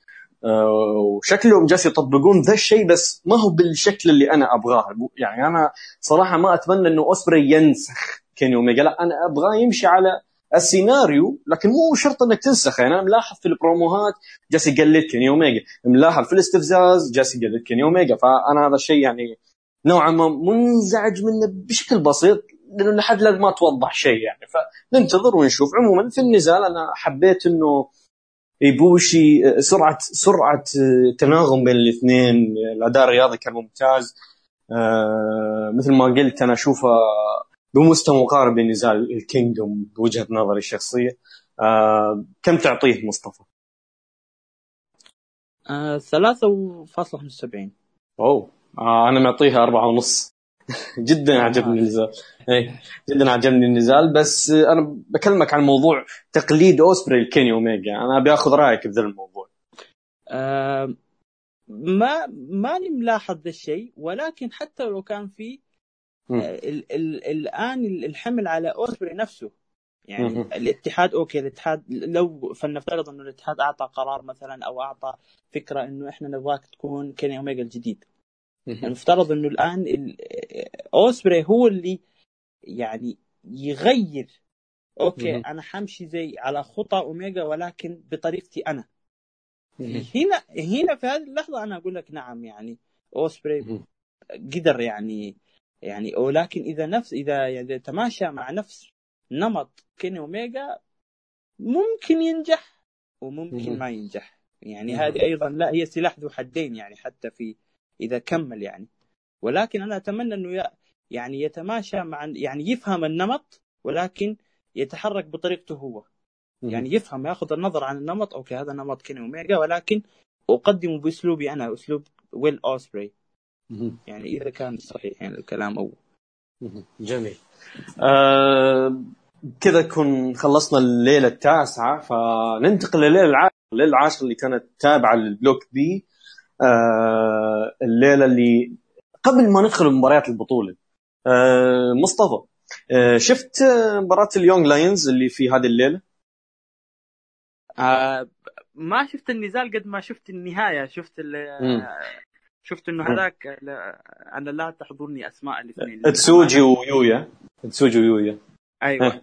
آه، وشكلهم جالس يطبقون ذا الشيء بس ما هو بالشكل اللي أنا أبغاه. يعني أنا صراحة ما أتمنى إنه أوسبري ينسخ كيني اوميجا لا أنا ابغاه يمشي على السيناريو لكن مو شرط إنك تنسخه. يعني أنا ملاحظ في البروموهات جالس يقلد كيني اوميجا ملاحظ في الاستفزاز جالس يقلد كيني اوميجا فأنا هذا الشيء يعني نوعا ما منزعج منه بشكل بسيط لأنه لحد الآن ما توضح شيء يعني. فننتظر ونشوف. عموما في النزال أنا حبيت إنه يبوشي سرعة سرعة تناغم بين الاثنين. الأداء الرياضي كان ممتاز. آه مثل ما قلت أنا أشوفه بمستوى مقارب لنزال الكينجدوم بوجهة نظري الشخصية آه كم تعطيه مصطفى؟ آه ثلاثة وفاصلة خمسة وسبعين. أوه آه أنا معطيها أربعة ونص. جدا عجبني النزال. اي جدا عجبني النزال. بس أنا بكلمك عن موضوع تقليد أوسبري لكيني أوميجا. أنا أبي آخذ رأيك بذا الموضوع. آه ما ماني ملاحظ ذا الشيء ولكن حتى لو كان في آه ال ال الآن الحمل على أوسبري نفسه. يعني م- الاتحاد okay الاتحاد لو فلنفترض إنه الاتحاد أعطى قرار مثلا أو أعطى فكرة إنه إحنا نبغاك تكون كيني اوميجا الجديد. المفترض إنه الآن أوسبري هو اللي يعني يغير okay م- أنا حمشي زي على خطى اوميجا ولكن بطريقتي أنا. هنا هنا في هذه اللحظة أنا أقول لك نعم يعني أوسبري قدر يعني يعني ولكن إذا نفس إذا يعني تماشى مع نفس نمط كيني اوميجا ممكن ينجح وممكن ما ينجح. يعني هذه أيضا لا هي سلاح ذو حدين يعني حتى في إذا كمل يعني. ولكن أنا أتمنى إنه يعني يتماشى مع يعني يفهم النمط ولكن يتحرك بطريقته هو. يعني يفهم ياخذ النظر عن النمط. okay هذا نمط كيني اوميجا ولكن أقدمه بأسلوبي أنا أسلوب ويل اوسبري يعني إذا كان صحيح يعني الكلام أو جميل. آه كذا كن خلصنا الليلة التاسعة فننتقل لليله العاشرة الليلة العاشرة اللي كانت تابعة لل Block B آه الليلة اللي قبل ما ندخل مباريات البطولة. آه مصطفى آه شفت مباراة ال Young Lions اللي في هذه الليلة؟ آه ما شفت النزال قد ما شفت النهاية. شفت شفت إنه هذاك أنا لا تحضرني أسماء الاثنين. تسوجي ويويا. تسوجي ويويا. أيوه.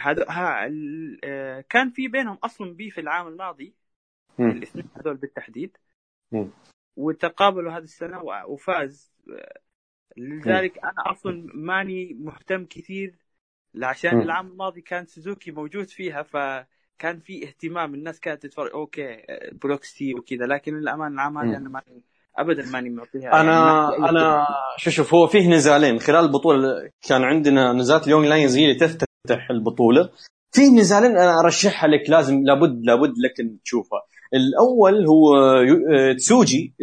هذا كان في بينهم أصلا بي في العام الماضي. الاثنين هذول بالتحديد. م. وتقابلوا هذه السنة وفاز. لذلك أنا أصلا ماني مهتم كثير عشان. العام الماضي كان سوزوكي موجود فيها فكان في اهتمام. الناس كانت تتفرج okay بروكسي وكذا. لكن للأمانة العام هذا أنا ماني ابدا ماني معطيها أنا يعني أنا شو شوف هو فيه نزالين. خلال البطولة كان عندنا نزالات. ال Young Lions هي اللي تفتتح البطولة. في نزالين أنا أرشحها لك. لازم لابد لابد لك أن تشوفها. الأول هو تسوجي.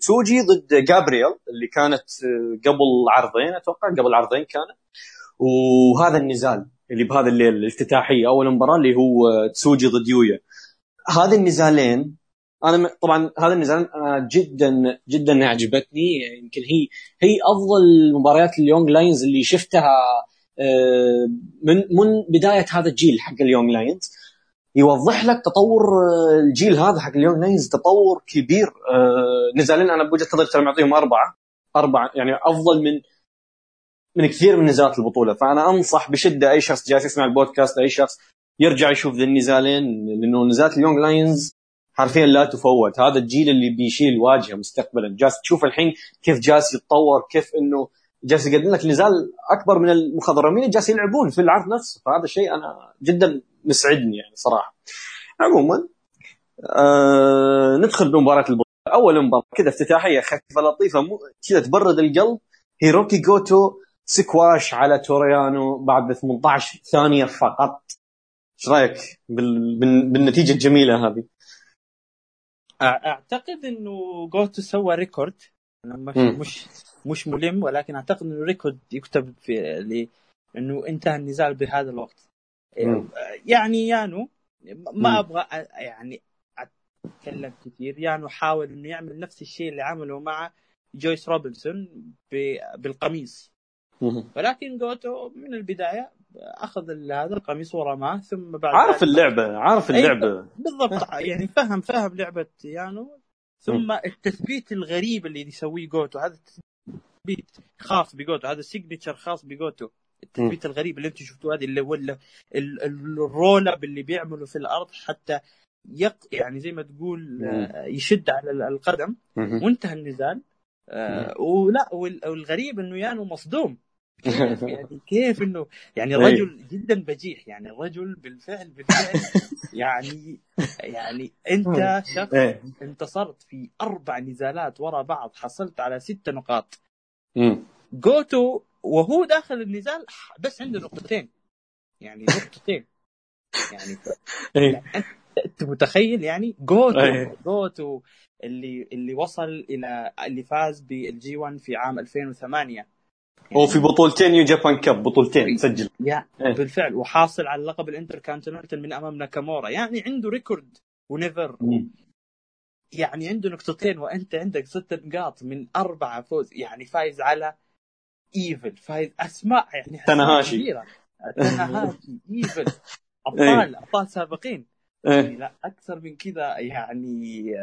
تسوجي ضد جابرييل اللي كانت قبل عرضين أتوقع قبل عرضين كانت. وهذا النزال اللي بهذا الليل الافتتاحية. أول مباراة اللي هو تسوجي ضد يويا. هذه النزالين أنا طبعا هذا النزال أنا جدا جدا عجبتني يمكن هي هي أفضل مباريات ال Young Lions اللي شفتها من من بداية هذا الجيل حق ال Young Lions. يوضح لك تطور الجيل هذا حق ال Young Lions تطور كبير. نزالين أنا بوجهة نظري ترى معطيهم أربعة أربعة يعني أفضل من من كثير من نزالات البطولة. فأنا أنصح بشدة أي شخص جالس يسمع البودكاست أي شخص يرجع يشوف ذي النزالين لأنه نزالات ال Young Lions حرفيا لا تفوت. هذا الجيل اللي بيشيل واجهة مستقبلا. جالس تشوف الحين كيف جالس يتطور كيف إنه جالس يقدم لك نزال أكبر من المخضرمين جالس يلعبون في العرض نفسه. فهذا الشيء أنا جدا مسعدني يعني صراحة. عموما آه ندخل بمباراة البطولة. أول مباراة كذا افتتاحية خفيفة لطيفة كذا تبرد القلب. هيروكي جوتو سكواش على تورو يانو بعد 18 ثانية فقط. إيش رأيك بالنتيجة الجميلة هذه؟ أعتقد إنه جوتو سوى record أنا مش م. مش مش ملم ولكن أعتقد إنه record يكتب في إنه انتهى النزال بهذا الوقت م. يعني يانو ما م. أبغى يعني أتكلم كثير يانو حاول إنه يعمل نفس الشيء اللي عمله مع جوس روبنسون بالقميص ولكن جوتو من البداية أخذ هذا القميص ورماه ثم بعد عارف اللعبة عارف أي، اللعبة. بالضبط. يعني فهم فهم لعبة يانو. ثم التثبيت الغريب اللي يسويه جوتو هذا التثبيت خاص بجوتو هذا signature خاص بجوتو. التثبيت الغريب اللي أنتم شفتوه هذه اللي ولا ال- ال- ال roll up اللي بيعمله في الأرض حتى يق يعني زي ما تقول آه، يشد على ال- القدم. وانتهى النزال. آه ولا وال- والغريب إنه يانو مصدوم. كيف يعني؟ كيف إنه يعني إيه. رجل جدا بجيح يعني الرجل بالفعل بالفعل. يعني يعني أنت شخص إيه. انتصرت في أربع نزالات ورا بعض حصلت على ست نقاط. جوتو وهو داخل النزال بس عنده نقطتين. يعني نقطتين. يعني ف... إيه أنت متخيل؟ يعني جوتو. جوتو اللي اللي وصل إلى اللي فاز بال G 1 في عام 2008 هو في بطولتين New Japan Cup بطولتين سجل. يا إيه. بالفعل. وحاصل على لقب الإنتركونتيننتال من أمام ناكامورا. يعني عنده record و NEVER. مم. يعني عنده نقطتين وأنت عندك ست نقاط من أربعة فوز. يعني فايز على ايفل فايز أسماء يعني تناهاشي. تناهاشي ايفل أبطال أبطال سابقين. يعني إيه لا أكثر من كذا يعني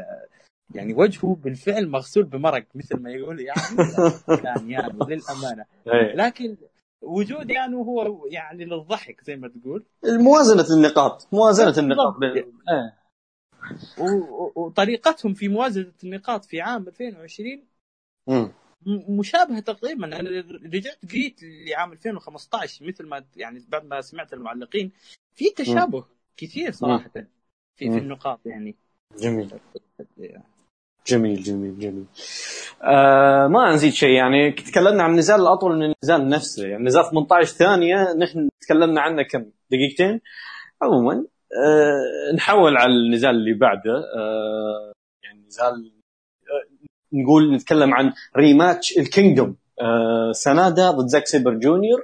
يعني وجهه بالفعل مغسول بمرق مثل ما يقول يعني كان يعني للأمانة. إيه. لكن وجود يعني هو يعني للضحك زي ما تقول. موازنة النقاط موازنة النقاط. وطريقتهم في موازنة النقاط في عام 2020 مم. م- مشابهة تقريبا. أنا رجعت قريت لعام 2015 مثل ما يعني بعد ما سمعت المعلقين في تشابه كثير صراحة في في. النقاط يعني. جميل. جميل جميل جميل. آه ما نزيد شيء يعني تكلمنا عن النزال الأطول من النزال نفسه يعني نزال 18 ثانية نحن تكلمنا عنه كم؟ دقيقتين. عموما آه نحول على النزال اللي بعده آه يعني نزال آه نقول نتكلم عن rematch ال Kingdom. آه سنادا ضد زاك سيبر جونيور.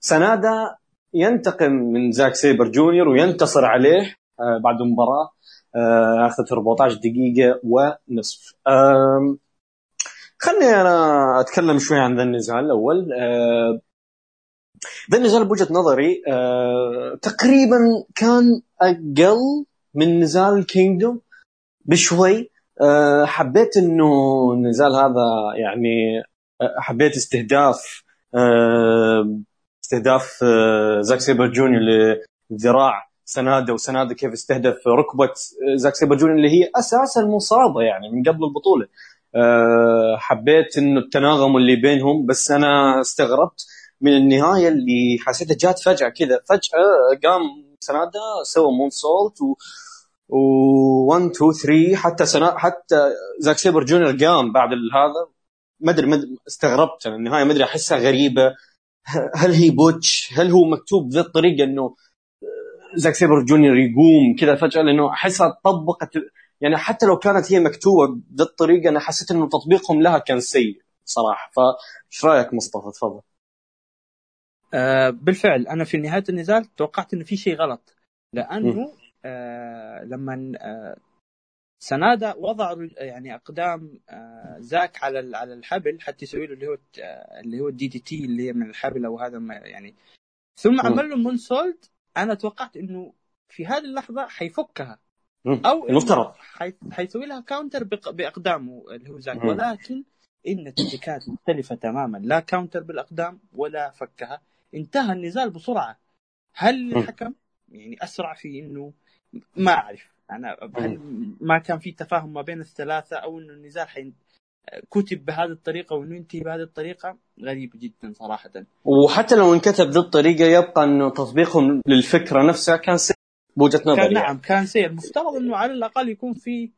سنادا ينتقم من زاك سيبر جونيور وينتصر عليه آه بعد المباراه آه، أخذت 14 دقيقة ونصف. خلني أنا أتكلم شوي عن ذا النزال الأول. آه، ذا النزال بوجهة نظري آه، تقريبا كان أقل من نزال Kingdom بشوي. آه، حبيت إنه النزال هذا يعني آه، حبيت استهداف آه، استهداف آه، زاك سيبر جونيور لذراع سنادة وسنادة كيف استهدف ركبة زاك سيبر جونيور اللي هي أساسا مصابه يعني من قبل البطولة. أه حبيت إنه التناغم اللي بينهم بس أنا استغربت من النهاية اللي حسيتها جات فجأة كذا. فجأة قام سنادة سوى moonsault و و 1 2 3 حتى سنا حتى زاك سيبر جونيور قام بعد هذا. ما أدري استغربت أنا النهاية ما أدري أحسها غريبة. هل هي botch؟ هل هو مكتوب بذي الطريقة إنه زاك سيبر جونيور يقوم كذا فجأة لأنه أحسها طبقت يعني حتى لو كانت هي مكتوبة بذي الطريقة أنا حسيت إنه تطبيقهم لها كان سيء صراحة. فايش رأيك مصطفى؟ تفضل. آه بالفعل أنا في نهاية النزال توقعت إنه في شيء غلط لأنه آه لما آه سنادا وضع يعني أقدام آه زاك على على الحبل حتى يسوي له اللي هو آه اللي هو ال DDT اللي هي من الحبل أو هذا ما يعني. ثم عمل له moonsault أنا توقعت إنه في هذه اللحظة حيفكها. أو المفترض حي... حيسوي لها counter بق... بإقدامه اللي هو زاك. ولكن إن التكتيكات مختلفة تماما. لا كاونتر بالإقدام ولا فكها. انتهى النزال بسرعة. هل. الحكم يعني أسرع في إنه ما أعرف. أنا هل ما كان في تفاهم ما بين الثلاثة أو إنه النزال حين... كتب بهذه الطريقة وإنه ينتهي بهذه الطريقة غريب جدا صراحة. وحتى لو انكتب ذي الطريقة يبقى إنه تطبيقهم للفكرة نفسها كان سيء بوجهة نظري. كان. نعم كان سيء. المفترض إنه على الأقل يكون في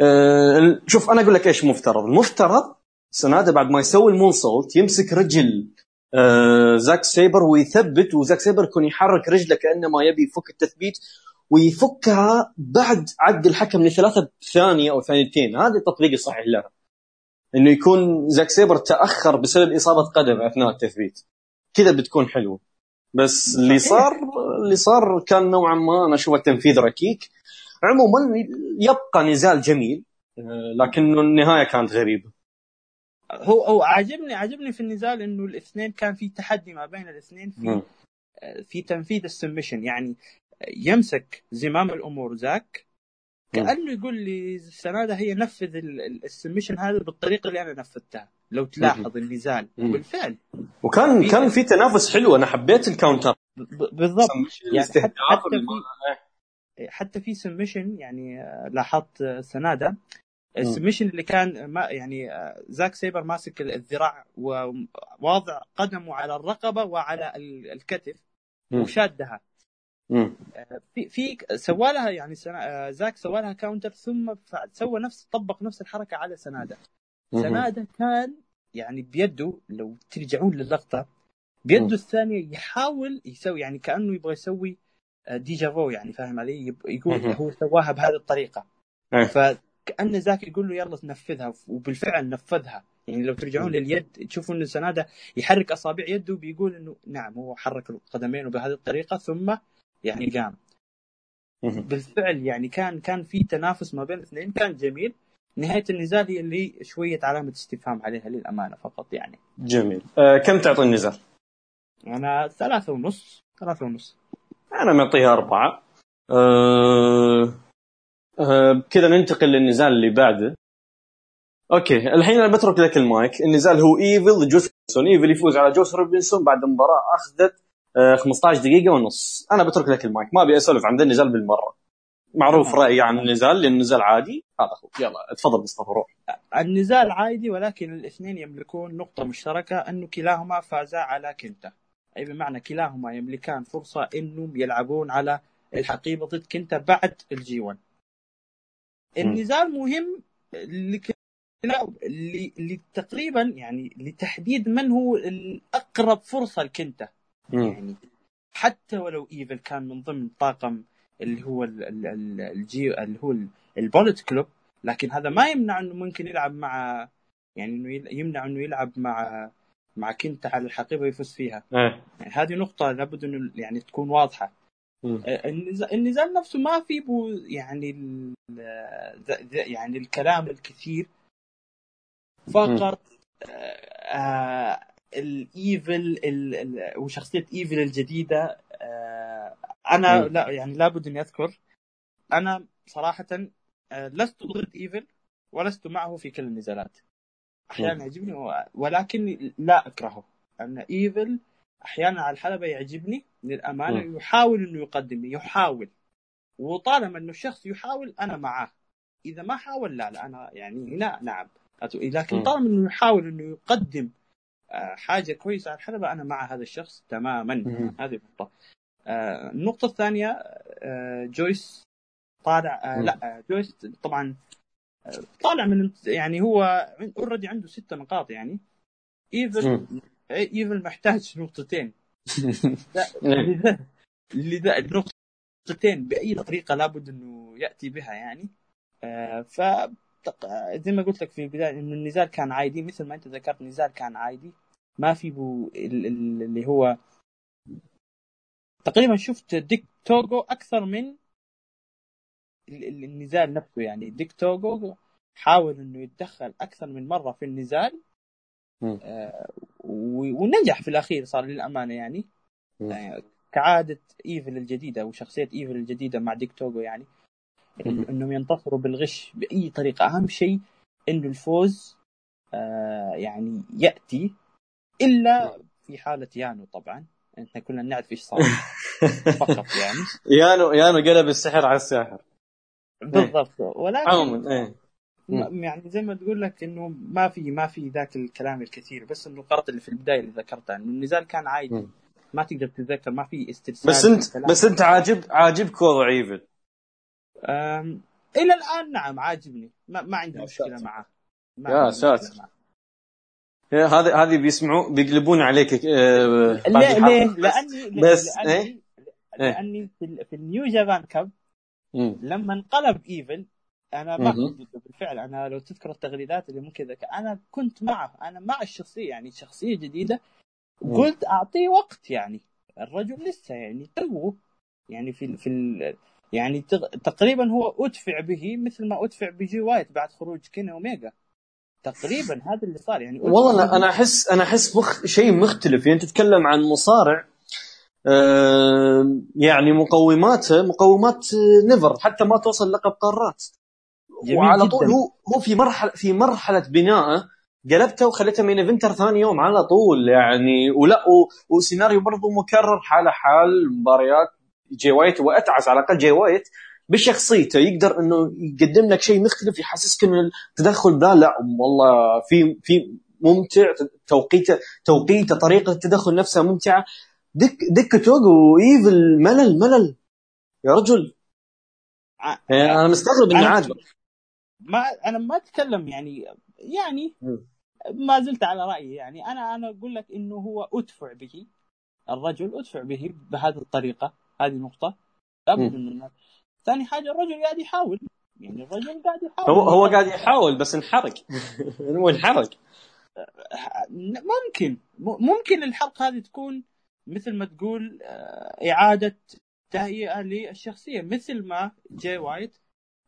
أه شوف أنا أقول لك إيش مفترض. المفترض سنادة بعد ما يسوي ال moonsault يمسك رجل أه زاك سيبر ويثبت وزاك سيبر يكون يحرك رجله كأنما يبي يفك التثبيت ويفكها بعد عد الحكم لثلاثة ثانية أو ثانيتين. هذا التطبيق الصحيح لها. إنه يكون زاك سيبر تأخر بسبب إصابة قدم أثناء التثبيت. كذا بتكون حلوة. بس اللي صار اللي صار كان نوعا ما أنا أشوفه تنفيذ ركيك. عموما يبقى نزال جميل آه، لكنه النهاية كانت غريبة. هو هو عاجبني عاجبني في النزال إنه الاثنين كان في تحدي ما بين الاثنين في مم. آه، في تنفيذ ال submission يعني يمسك زمام الأمور زاك كأنه يقول لي سنادة هي نفذ ال submission هذا بالطريقة اللي أنا نفذتها لو تلاحظ النزال وبالفعل. وكان في كان في تنافس حلو أنا حبيت ال counter بالضبط. يعني حتى, حتى في حتى في submission يعني آه، لاحظت سنادة. ال submission اللي كان ما يعني آه، زاك سيبر ماسك الذراع وواضع قدمه على الرقبة وعلى الكتف وشادها. آه، في في سوى لها يعني سنا... آه، زاك سوى لها counter ثم سوى نفس طبق نفس الحركة على سنادة. سنادة كان يعني بيده لو ترجعون للقطة بيده الثانية يحاول يسوي يعني كأنه يبغى يسوي ديجافو يعني فاهم علي؟ يقول هو سواها بهذه الطريقة. إيه. ف كان زاك يقول له يلا تنفذها وبالفعل نفذها. يعني لو ترجعون لليد تشوفوا انه سنادة يحرك أصابع يده بيقول إنه نعم هو حرك القدمين بهذه الطريقة ثم يعني قام بالفعل يعني كان كان في تنافس ما بين الاثنين. كان جميل. نهاية النزال هي اللي شوية علامة استفهام عليها للأمانة فقط يعني. جميل. أه كم تعطي النزال؟ أنا ثلاثة ونص. ثلاثة ونص. أنا معطيها أربعة. أه آه كذا ننتقل للنزال اللي بعده. okay الحين أنا بترك لك المايك. النزال هو ايفل جوسون ايفل يفوز على جوس روبنسون. بعد مباراة أخذت. آه 15 دقيقة ونص. أنا بترك لك المايك. ما أبي أسولف عن النزال بالمرة. معروف رأيي عن النزال لأن النزال عادي. هذا هو يلا تفضل مصطفى روح. النزال عادي ولكن الاثنين يملكون نقطة مشتركة انه كلاهما فازا على كنتا. أي بمعنى كلاهما يملكان فرصة إنهم يلعبون على الحقيبة ضد كنتا بعد ال G 1 النزال مهم لتقريبا يعني لتحديد من هو الأقرب فرصة لكنتا. يعني. حتى ولو إيفل كان من ضمن طاقم اللي هو الجي اللي هو ال Bullet Club لكن هذا ما يمنع إنه ممكن يلعب مع يعني إنه يمنع إنه يلعب مع مع كنتا على الحقيبة ويفوز فيها. يعني هذه نقطة لابد إنه يعني تكون واضحة. آه، النزال, نفسه ما في بو يعني يعني الكلام الكثير. فقط آه الايفل وشخصية ايفل الجديدة. آه أنا م. لا يعني لابد إني أذكر. أنا صراحة آه لست ضد ايفل ولست معه في كل النزالات. أحيانا يعجبني ولكن لا أكرهه. أن ايفل أحيانا على الحلبة يعجبني. للأمانة م. يحاول إنه يقدم يحاول. وطالما إنه الشخص يحاول أنا معاه. إذا ما حاول لا لا أنا يعني هنا نعم. لكن طالما إنه يحاول إنه يقدم حاجة كويسة. على الحلبه أنا مع هذا الشخص تماما. هذه النقطة. آه، النقطة الثانية آه، جويس طالع لا جويس طبعا طالع من يعني هو already عنده ستة نقاط يعني. ايفل ايفل محتاج نقطتين. لذا لذا النقطتين بأي طريقة لابد إنه يأتي بها يعني. آه ف زي ما قلت لك في البداية انه النزال كان عادي مثل ما أنت ذكرت النزال كان عادي. ما في بو اللي هو تقريبا شفت ديك توغو أكثر من النزال نفسه يعني. ديك توغو حاول إنه يتدخل أكثر من مرة في النزال آه ونجح في الأخير صار للأمانة يعني. آه كعادة إيفل الجديدة وشخصية إيفل الجديدة مع ديك توغو يعني. إنهم ينتصروا بالغش بأي طريقة. أهم شيء انه الفوز آه يعني يأتي. إلا في حالة يانو طبعا. إحنا كلنا نعرف إيش صار. فقط يعني. يانو يانو قلب السحر على الساحر. بالضبط. ولكن عموما إيه. يعني زي ما تقول لك إنه ما في ما في ذاك الكلام الكثير. بس النقاط اللي في البداية اللي ذكرتها إنه النزال كان عادي. ما تقدر تتذكر ما في استرسال بس أنت بس أنت عاجب عاجبك وضع ايفل إلى الآن نعم عاجبني. ما, ما عندي مشكلة معه. يا ساتر. هذه هذه بيسمعوا بيقلبون عليك آه ليه ليه؟ لاني بس لاني, إيه؟ لأني في, في ال New Japan Cup لما انقلب إيفل أنا ما كنت ضده بالفعل أنا لو تذكر التغريدات اللي ممكن ذكر أنا كنت معه. أنا مع الشخصية يعني شخصية جديدة قلت أعطيه وقت يعني. الرجل لسه يعني توه. يعني في في يعني تقريبا هو أدفع به مثل ما أدفع بجي وايت بعد خروج كيني أوميجا. تقريبا هذا اللي صار يعني والله أنا أنا أحس أنا أحس مخ... شيء مختلف. يعني تتكلم عن مصارع آه، يعني مقوماته مقومات NEVER حتى ما توصل لقب قارات. وعلى طول هو هو في مرحلة في مرحلة بنائه قلبته وخليته main eventer ثاني يوم على طول يعني ولا وسيناريو برضو مكرر حالة حال مباريات جي وايت وأتعس على الأقل جي وايت بشخصيته. يقدر إنه يقدم لك شيء مختلف يحسسك ان التدخل ذا لا والله في في ممتع توقيته توقيته طريقة التدخل نفسها ممتعة. ديك ديك توغو وإيفل ملل ملل. يا رجل. يعني أنا مستغرب إنه عاجبك ما أنا ما أتكلم يعني يعني ما زلت على رأيي يعني. أنا أنا أقول لك إنه هو أدفع به الرجل أدفع به بهذه الطريقة. هذه نقطة. لابد من ثاني حاجة الرجل قاعد يحاول. يعني الرجل قاعد يحاول. هو هو قاعد يحاول بس انحرق. هو انحرق. ممكن. ممكن الحرق هذه تكون مثل ما تقول آه، إعادة تهيئة للشخصية. مثل ما جاي وايت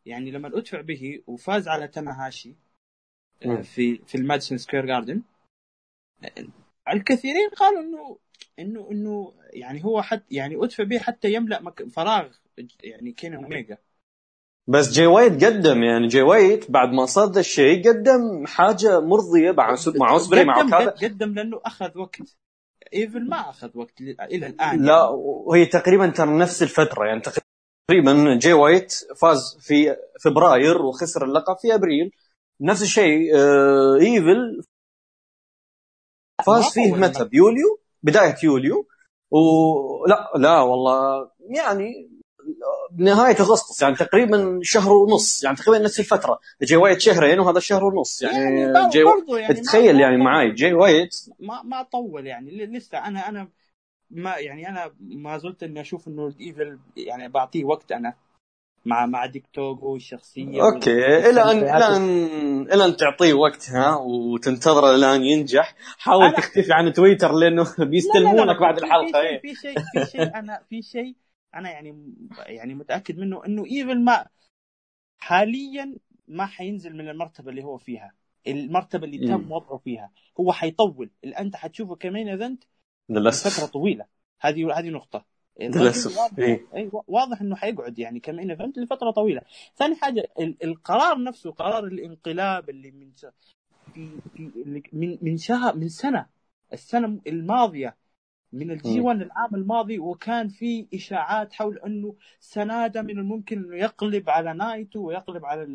يعني لما ادفع به وفاز على تناهاشي آه، في في ال Madison Square Garden الكثيرين قالوا إنه انه إنه يعني هو حتى يعني أدفع به حتى يملأ فراغ يعني كين أوميجا. بس جاي وايت قدم يعني جاي وايت بعد ما صار ذا الشيء قدم حاجة مرضية مع مع اوسبري مع كذا قدم لأنه أخذ وقت. إيفل ما أخذ وقت إلى الآن. لا يعني. وهي تقريبا ترى نفس الفترة يعني تقريبا جاي وايت فاز في فبراير وخسر اللقب في أبريل. نفس الشيء آه إيفل فاز فيه متى؟ بيوليو؟ بداية يوليو. ولا لا والله يعني بنهايه أغسطس يعني تقريبا شهر ونص يعني تقريبا نفس الفترة. جاي وايت شهرين وهذا شهر ونص يعني, يعني جاي يعني تخيل يعني معاي جاي وايت. ما ما طول يعني لسه أنا أنا ما يعني أنا ما زلت إني أشوف إنه الإيفل يعني بعطيه وقت أنا. مع مع ديك توغو الشخصيه okay إلى ان إلى ان إلى أن تعطيه وقتها وتنتظره لأن ينجح. حاول تختفي عن تويتر لأنه بيستلمونك بعد الحلقة إيه. في شيء في شيء أنا في شيء أنا يعني يعني متأكد منه إنه ايفل ما حاليا ما حينزل من المرتبة اللي هو فيها. المرتبة اللي تم وضعه فيها. هو حيطول. أنت حتشوفه ك main event للاسف فتره طويلة. هذه هذه نقطة. للأسف واضح, إيه؟ واضح إنه حيقعد يعني ك main event لفترة طويلة. ثاني حاجة القرار نفسه قرار الانقلاب اللي من في, في من من شهر من سنة السنة الماضية من ال G1 العام الماضي وكان في إشاعات حول إنه سنادا من الممكن إنه يقلب على نايتو ويقلب على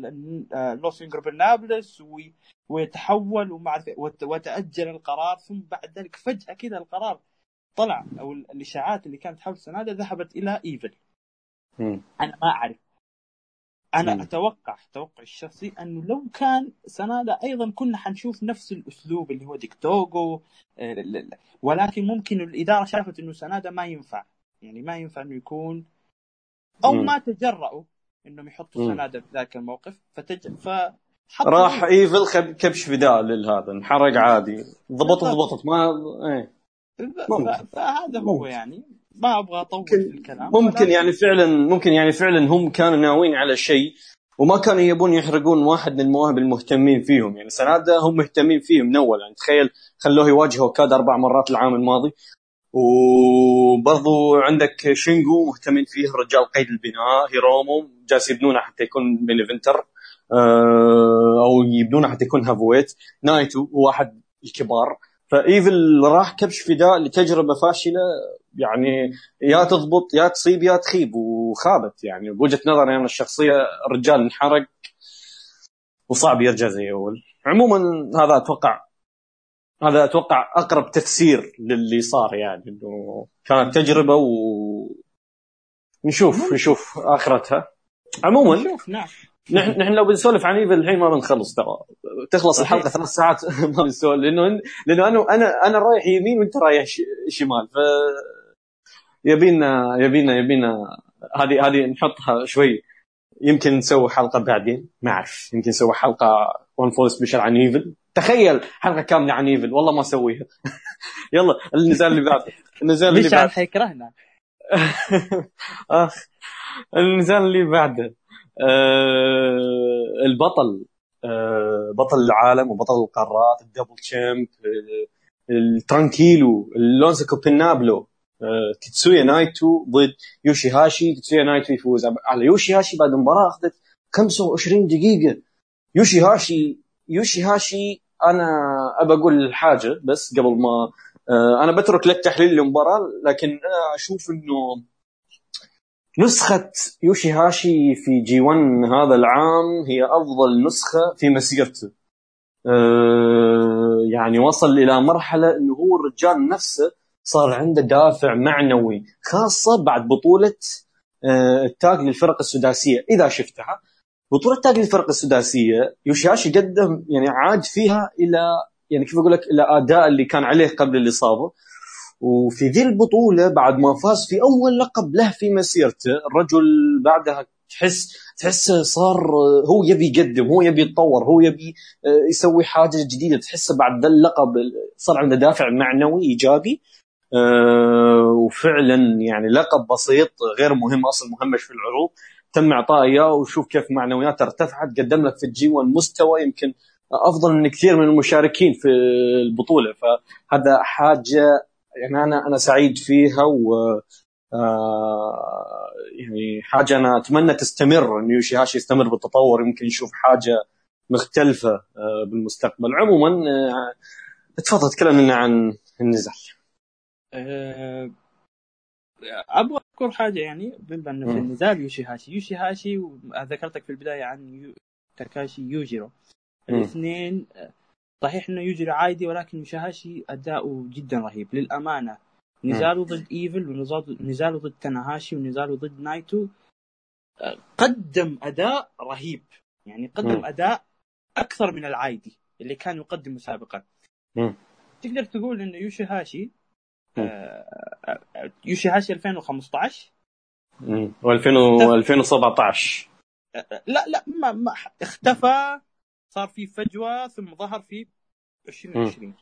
Los Ingobernables ويتحول ومع وتأجل القرار ثم بعد ذلك فجأة كذا القرار طلع أو الإشاعات اللي كانت حول سنادا ذهبت إلى إيفل. أنا ما أعرف. أنا م. أتوقع توقعي الشخصي أنه لو كان سنادا أيضا كنا حنشوف نفس الأسلوب اللي هو ديك توغو آه، ولكن ممكن الإدارة شافت إنه سنادا ما ينفع. يعني ما ينفع إنه يكون. أو م. ما تجرأوا إنهم يحطوا سنادا في ذاك الموقف فتج... ف راح إيفل كبش فداء للهذا انحرق عادي. ضبطت ضبطت ما إيه. فهذا هو يعني. ما أبغى أطول في الكلام. ممكن يعني فعلا ممكن يعني فعلا هم كانوا ناويين على شيء وما كانوا يبون يحرقون واحد من المواهب المهتمين فيهم. يعني سنادا هم مهتمين فيهم من أول. يعني تخيل خلوه يواجه اوكاد أربع مرات العام الماضي. وبرضو عندك شينجو مهتمين فيه رجال قيد البناء هيرومو جالس يبنونه حتى يكون main eventer آه، أو يبنونه حتى يكون heavyweight. نايتو واحد الكبار. فإيفل راح كبش فداء لتجربة فاشلة يعني يا تضبط يا تصيب يا تخيب وخابت يعني. بوجهة نظري أنا الشخصية الرجال انحرق وصعب يرجع زي أول. عموما هذا أتوقع هذا أتوقع أقرب تفسير للي صار يعني إنه كانت تجربة و نشوف نشوف آخرتها. عموما نشوف نعم. نحن نحن لو بنسولف عن ايفل الحين ما بنخلص ترى. تخلص الحلقة ثلاث ساعات. ما بنسولف لأنه لأنه أنا أنا أنا رايح يمين وأنت رايح شمال. ف يبينا يبينا يبينا هذه هذه نحطها شوي. يمكن نسوي حلقة بعدين. ما أعرف. يمكن نسوي حلقة one full special عن ايفل تخيل حلقة كاملة عن ايفل والله ما أسويها. يلا النزال اللي بعده النزال اللي بعده حيكرهنا أخ النزال اللي بعده آه البطل آه بطل العالم وبطل القارات ال double champ آه ال tranquilo ال Los Ingobernable آه، تتسويا نايتو ضد يوشي هاشي تتسويا نايتو يفوز على يوشي هاشي بعد المباراة أخذت 25 دقيقة. يوشي هاشي يوشي هاشي أنا أبى أقول حاجة بس قبل ما آه، أنا بترك لك تحليل المباراه لكن أنا أشوف إنه نسخة يوشي هاشي في G1 هذا العام هي أفضل نسخة في مسيرته. أه يعني وصل إلى مرحلة أنه هو الرجال نفسه صار عنده دافع معنوي خاصة بعد بطولة أه التاج للفرق السداسية. إذا شفتها بطولة تاج للفرق السداسية يوشي هاشي قدم يعني عاد فيها إلى يعني كيف أقول لك إلى أداء اللي كان عليه قبل الإصابة وفي ذي البطولة بعد ما فاز في أول لقب له في مسيرته الرجل بعدها تحس تحسه صار هو يبي يقدم هو يبي يتطور هو يبي آه، يسوي حاجة جديدة تحسه بعد ذا اللقب صار عنده دافع معنوي إيجابي. آه، وفعلا يعني لقب بسيط غير مهم أصلا مهمش في العروض. تم إعطائه اياه وشوف كيف معنوياته ارتفعت قدم لك في الجي 1 مستوى يمكن أفضل من كثير من المشاركين في البطولة. فهذا حاجة يعني أنا أنا سعيد فيها و آه يعني حاجة أنا أتمنى تستمر. انه يوشي هاشي يستمر بالتطور يمكن نشوف حاجة مختلفة آه بالمستقبل. عموما آه تفضل تكلم لنا عن النزال أه أبغى أذكر حاجة يعني بما إنه في النزال يوشي هاشي يوشي هاشي ذكرتك في البداية عن يو... تاكاشي يوجيرو. الاثنين صحيح إنه يجري عادي ولكن يوشي هاشي أداؤه جدا رهيب. للأمانة نزاله ضد ايفل ونزاله ضد تناهاشي ونزاله ضد نايتو قدم أداء رهيب. يعني قدم م. أداء أكثر من العادي اللي كان يقدمه سابقا. م. تقدر تقول إنه يوشي هاشي آه يوشي هاشي 2015 و2017 لا لا ما, ما اختفى صار في فجوة ثم ظهر في 2020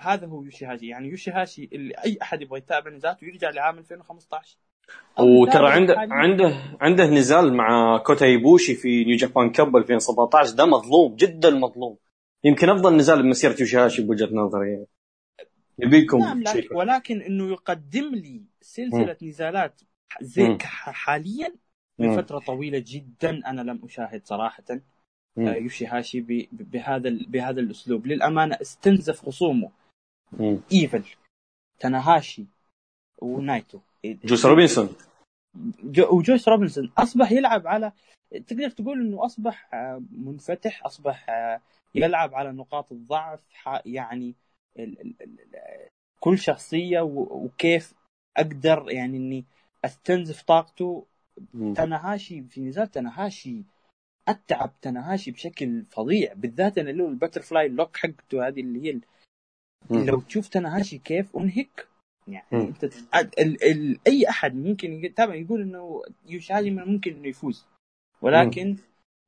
هذا هو يوشي هاشي. يعني يوشي هاشي اللي أي أحد يبغى يتابع نزالاته يرجع لعام 2015 وترى عنده عنده عنده نزال مع كوتا إيبوشي في New Japan Cup 2017 ده مظلوم جدا مظلوم. يمكن أفضل نزال بمسيرة يوشي هاشي بوجهة نظري. يعني يبيكم نعم ولكن إنه يقدم لي سلسلة م. نزالات زي حاليا من فتره طويلة جدا أنا لم أشاهد صراحة. آه، يوشي هاشي بهذا بهذا الأسلوب. للأمانة استنزف خصومه. ايفل تناهاشي ونايتو. جوس روبنسون. جو وجويس روبنسون. أصبح يلعب على تقدر تقول إنه أصبح آه، منفتح أصبح آه، يلعب على نقاط الضعف يعني كل شخصية وكيف أقدر يعني إني أستنزف طاقته تناهاشي في نزال تناهاشي أتعب تناهاشي بشكل فظيع بالذات اللي له ال butterfly lock حقته هذه اللي هي لو تشوف تناهاشي كيف أنهك يعني م. أنت ال... ال... أي أحد ممكن طبعا يقول إنه يوشيهاشي ممكن إنه يفوز. ولكن م.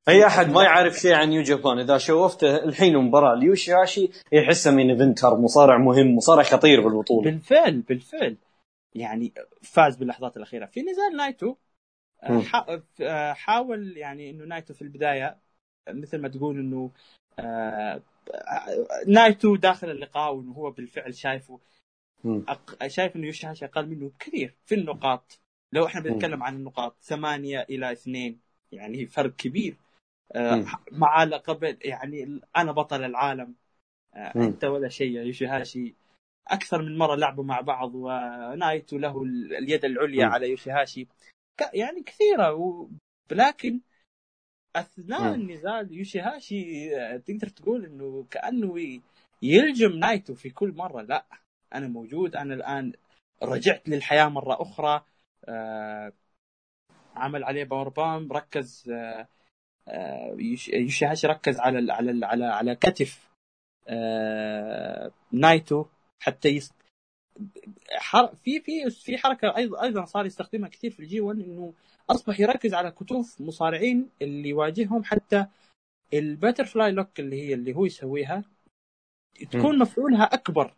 أي أحد ما يعرف شيء عن New Japan إذا شوفته الحين مباراة ليوشيهاشي يحسه main eventer مصارع مهم مصارع خطير بالبطولة. بالفعل بالفعل. يعني فاز باللحظات الأخيرة. في نزال نايتو حاول يعني إنه نايتو في البداية مثل ما تقول إنه آه، نايتو داخل اللقاء وإنه هو بالفعل شايفه أق... شايف إنه يوشيهاشي أقل منه بكثير في النقاط. لو إحنا بنتكلم عن النقاط ثمانية إلى اثنين يعني فرق كبير. آه مع لقب يعني أنا بطل العالم آه أنت ولا شيء يا يوشيهاشي. أكثر من مرة لعبوا مع بعض ونايتو له اليد العليا على يوشيهاشي. يعني كثيرة و... لكن أثناء م. النزال يوشيهاشي تقدر تقول إنه كأنه يلجم نايتو في كل مرة لا أنا موجود أنا الآن رجعت للحياة مرة أخرى آه عمل عليه power bomb ركز آه آه يوشيهاشي ركز على على على على كتف آه نايتو حتى يست... حر... في في في حركة أيضا أيضا صار يستخدمها كثير في ال G1 إنه أصبح يركز على كتوف مصارعين اللي يواجههم حتى ال butterfly lock اللي هي اللي هو يسويها تكون مفعولها أكبر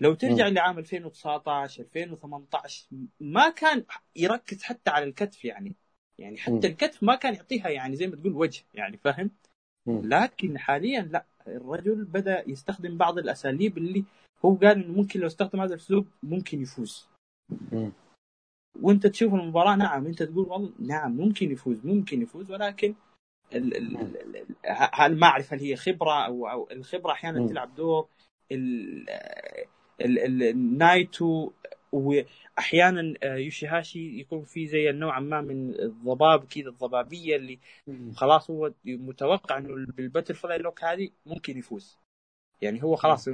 لو ترجع م. لعام 2019 2018 ما كان يركز حتى على الكتف يعني يعني حتى م. الكتف ما كان يعطيها يعني زي ما تقول وجه يعني فاهم؟ لكن حاليا لا الرجل بدأ يستخدم بعض الأساليب اللي هو قال إنه ممكن لو استخدم هذا الأسلوب ممكن يفوز. وأنت تشوف المباراة نعم أنت تقول والله نعم ممكن يفوز ممكن يفوز ولكن هل ما اعرف هل هي خبرة أو أو الخبرة أحيانا تلعب دور النايتو واحيانا آه، يوشيهاشي يكون في زي نوعا ما من الضباب كذا الضبابية اللي خلاص هو متوقع إنه بال butterfly lock هذه ممكن يفوز. يعني هو خلاص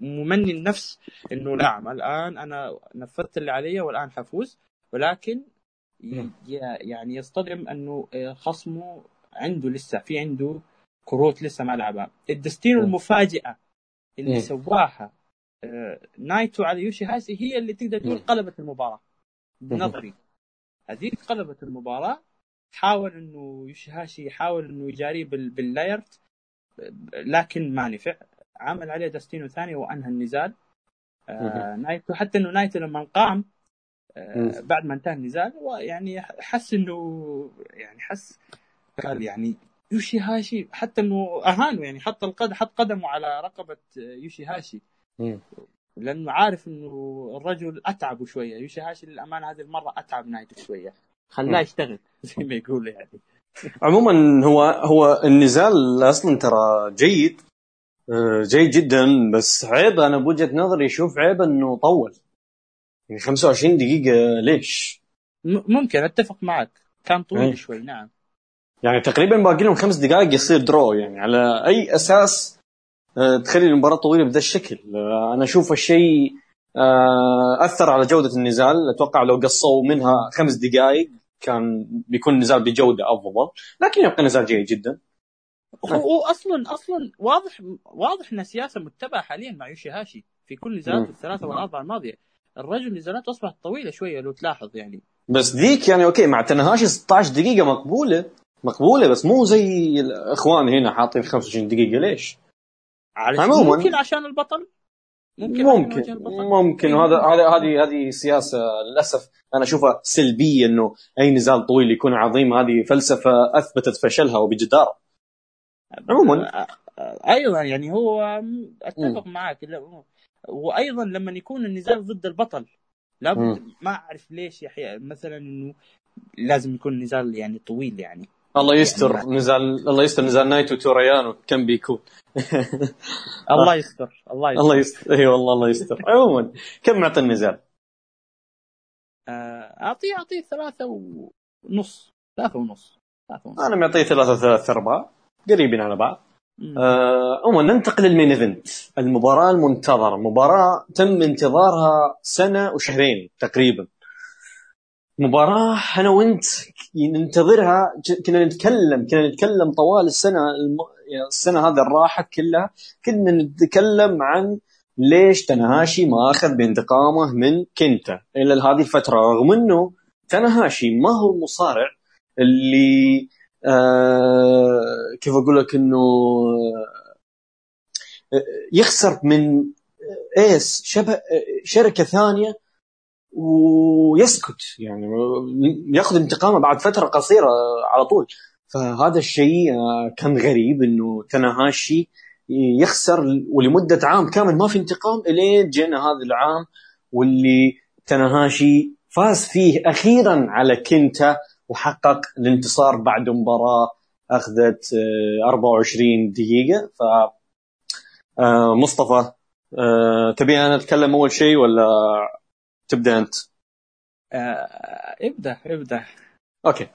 ممني النفس إنه نعم الآن أنا نفذت اللي علي والآن حفوز ولكن يعني يصطدم إنه آه، خصمه عنده لسه في عنده كروت لسه ما لعبها. ال Destino المفاجئة اللي سواها آه، نايتو على يوشي هاسي هي اللي تقدر تقول قلبت المباراة. بنظري. هذيك قلبت المباراة حاول إنه يوشي هاشي يحاول إنه يجاريه بال lariat لكن ما نفع عمل عليه Destino ثاني وأنهى النزال. آه نايتو حتى إنه نايتو لما قام آه بعد ما انتهى النزال يعني حس إنه يعني حس قال يعني يوشي هاشي حتى إنه اهانه يعني حط القد حط قدمه على رقبة يوشي هاشي لأنه عارف إنه الرجل اتعبه شوية. يوشي هاشي للأمانة هذه المرة أتعب نايتو شوية. خلاه يشتغل زي ما يقول يعني. عموما هو هو النزال أصلا ترى جيد. جيد جدا. بس عيب أنا بوجهة نظري أشوف عيب إنه طول. يعني 25 دقيقة ليش؟ ممكن أتفق معك. كان طويل إيه. شوي نعم. يعني تقريبا باقي لهم خمس دقائق يصير درو يعني على أي أساس آه، تخلي المباراة طويلة بهذا الشكل. آه، أنا أشوف الشيء آه، أثر على جودة النزال. أتوقع لو قصوا منها خمس دقائق كان بيكون النزال بجودة أفضل. لكن يبقى نزال جيد جدا. هو أصلا أصلا واضح واضح إن سياسه متبعة حاليا مع يوشي هاشي في كل نزالات الثلاثة والأربعة الماضية. الرجل نزالاته أصبحت طويلة شوية لو تلاحظ يعني. بس ذيك يعني أوكي مع تنهاشي 16 دقيقة مقبولة مقبولة بس مو زي الإخوان هنا حاطين 25 دقيقة ليش؟ عموما ممكن عشان البطل؟ ممكن ممكن ممكن. وهذا هذا هذه هذه سياسة للأسف أنا أشوفها سلبية إنه أي نزال طويل يكون عظيم. هذه فلسفة أثبتت فشلها وبجدارة. عموما. أيضا يعني هو أتفق معك. وأيضا لما يكون النزال ضد البطل لابد ما أعرف ليش يحيى مثلا إنه لازم يكون نزال يعني طويل يعني. الله يستر يعني نزال الله يستر نزال نايتو توريانو كم بيكون. الله يستر الله يستر. الله يستر. إي والله الله يستر. عموما كم معطي النزال؟ آه، اعطيه أعطيه ثلاثة ونص. ثلاثة ونص. ثلاثة ونص. أنا معطيه ثلاثة وثلاثة ارباع قريبين على بعض. آه، عموما ننتقل للمين إيفنت. المباراة المنتظرة. مباراة تم انتظارها سنة وشهرين تقريبا. مباراة أنا وأنت ننتظرها. كنا نتكلم كنا نتكلم طوال السنة الم... السنة هذه الراحة كلها. كنا نتكلم عن ليش تنهاشي ما أخذ بانتقامه من كنتا إلى هذه الفترة رغم أنه تنهاشي ما هو المصارع اللي آه كيف أقول لك أنه آه يخسر من إيس شبه شركة ثانية ويسكت يعني يأخذ انتقامه بعد فترة قصيرة على طول. فهذا الشيء آه، كان غريب إنه تناهاشي يخسر ولمدة عام كامل ما في انتقام إلين جينا هذا العام واللي تناهاشي فاز فيه أخيرا على كنتا وحقق الانتصار بعد مباراة أخذت 24 آه، دقيقة. ف آه، مصطفى تبي أنا أتكلم أول شيء ولا تبدأ أنت؟ آه ابدأ ابدأ. أوكي.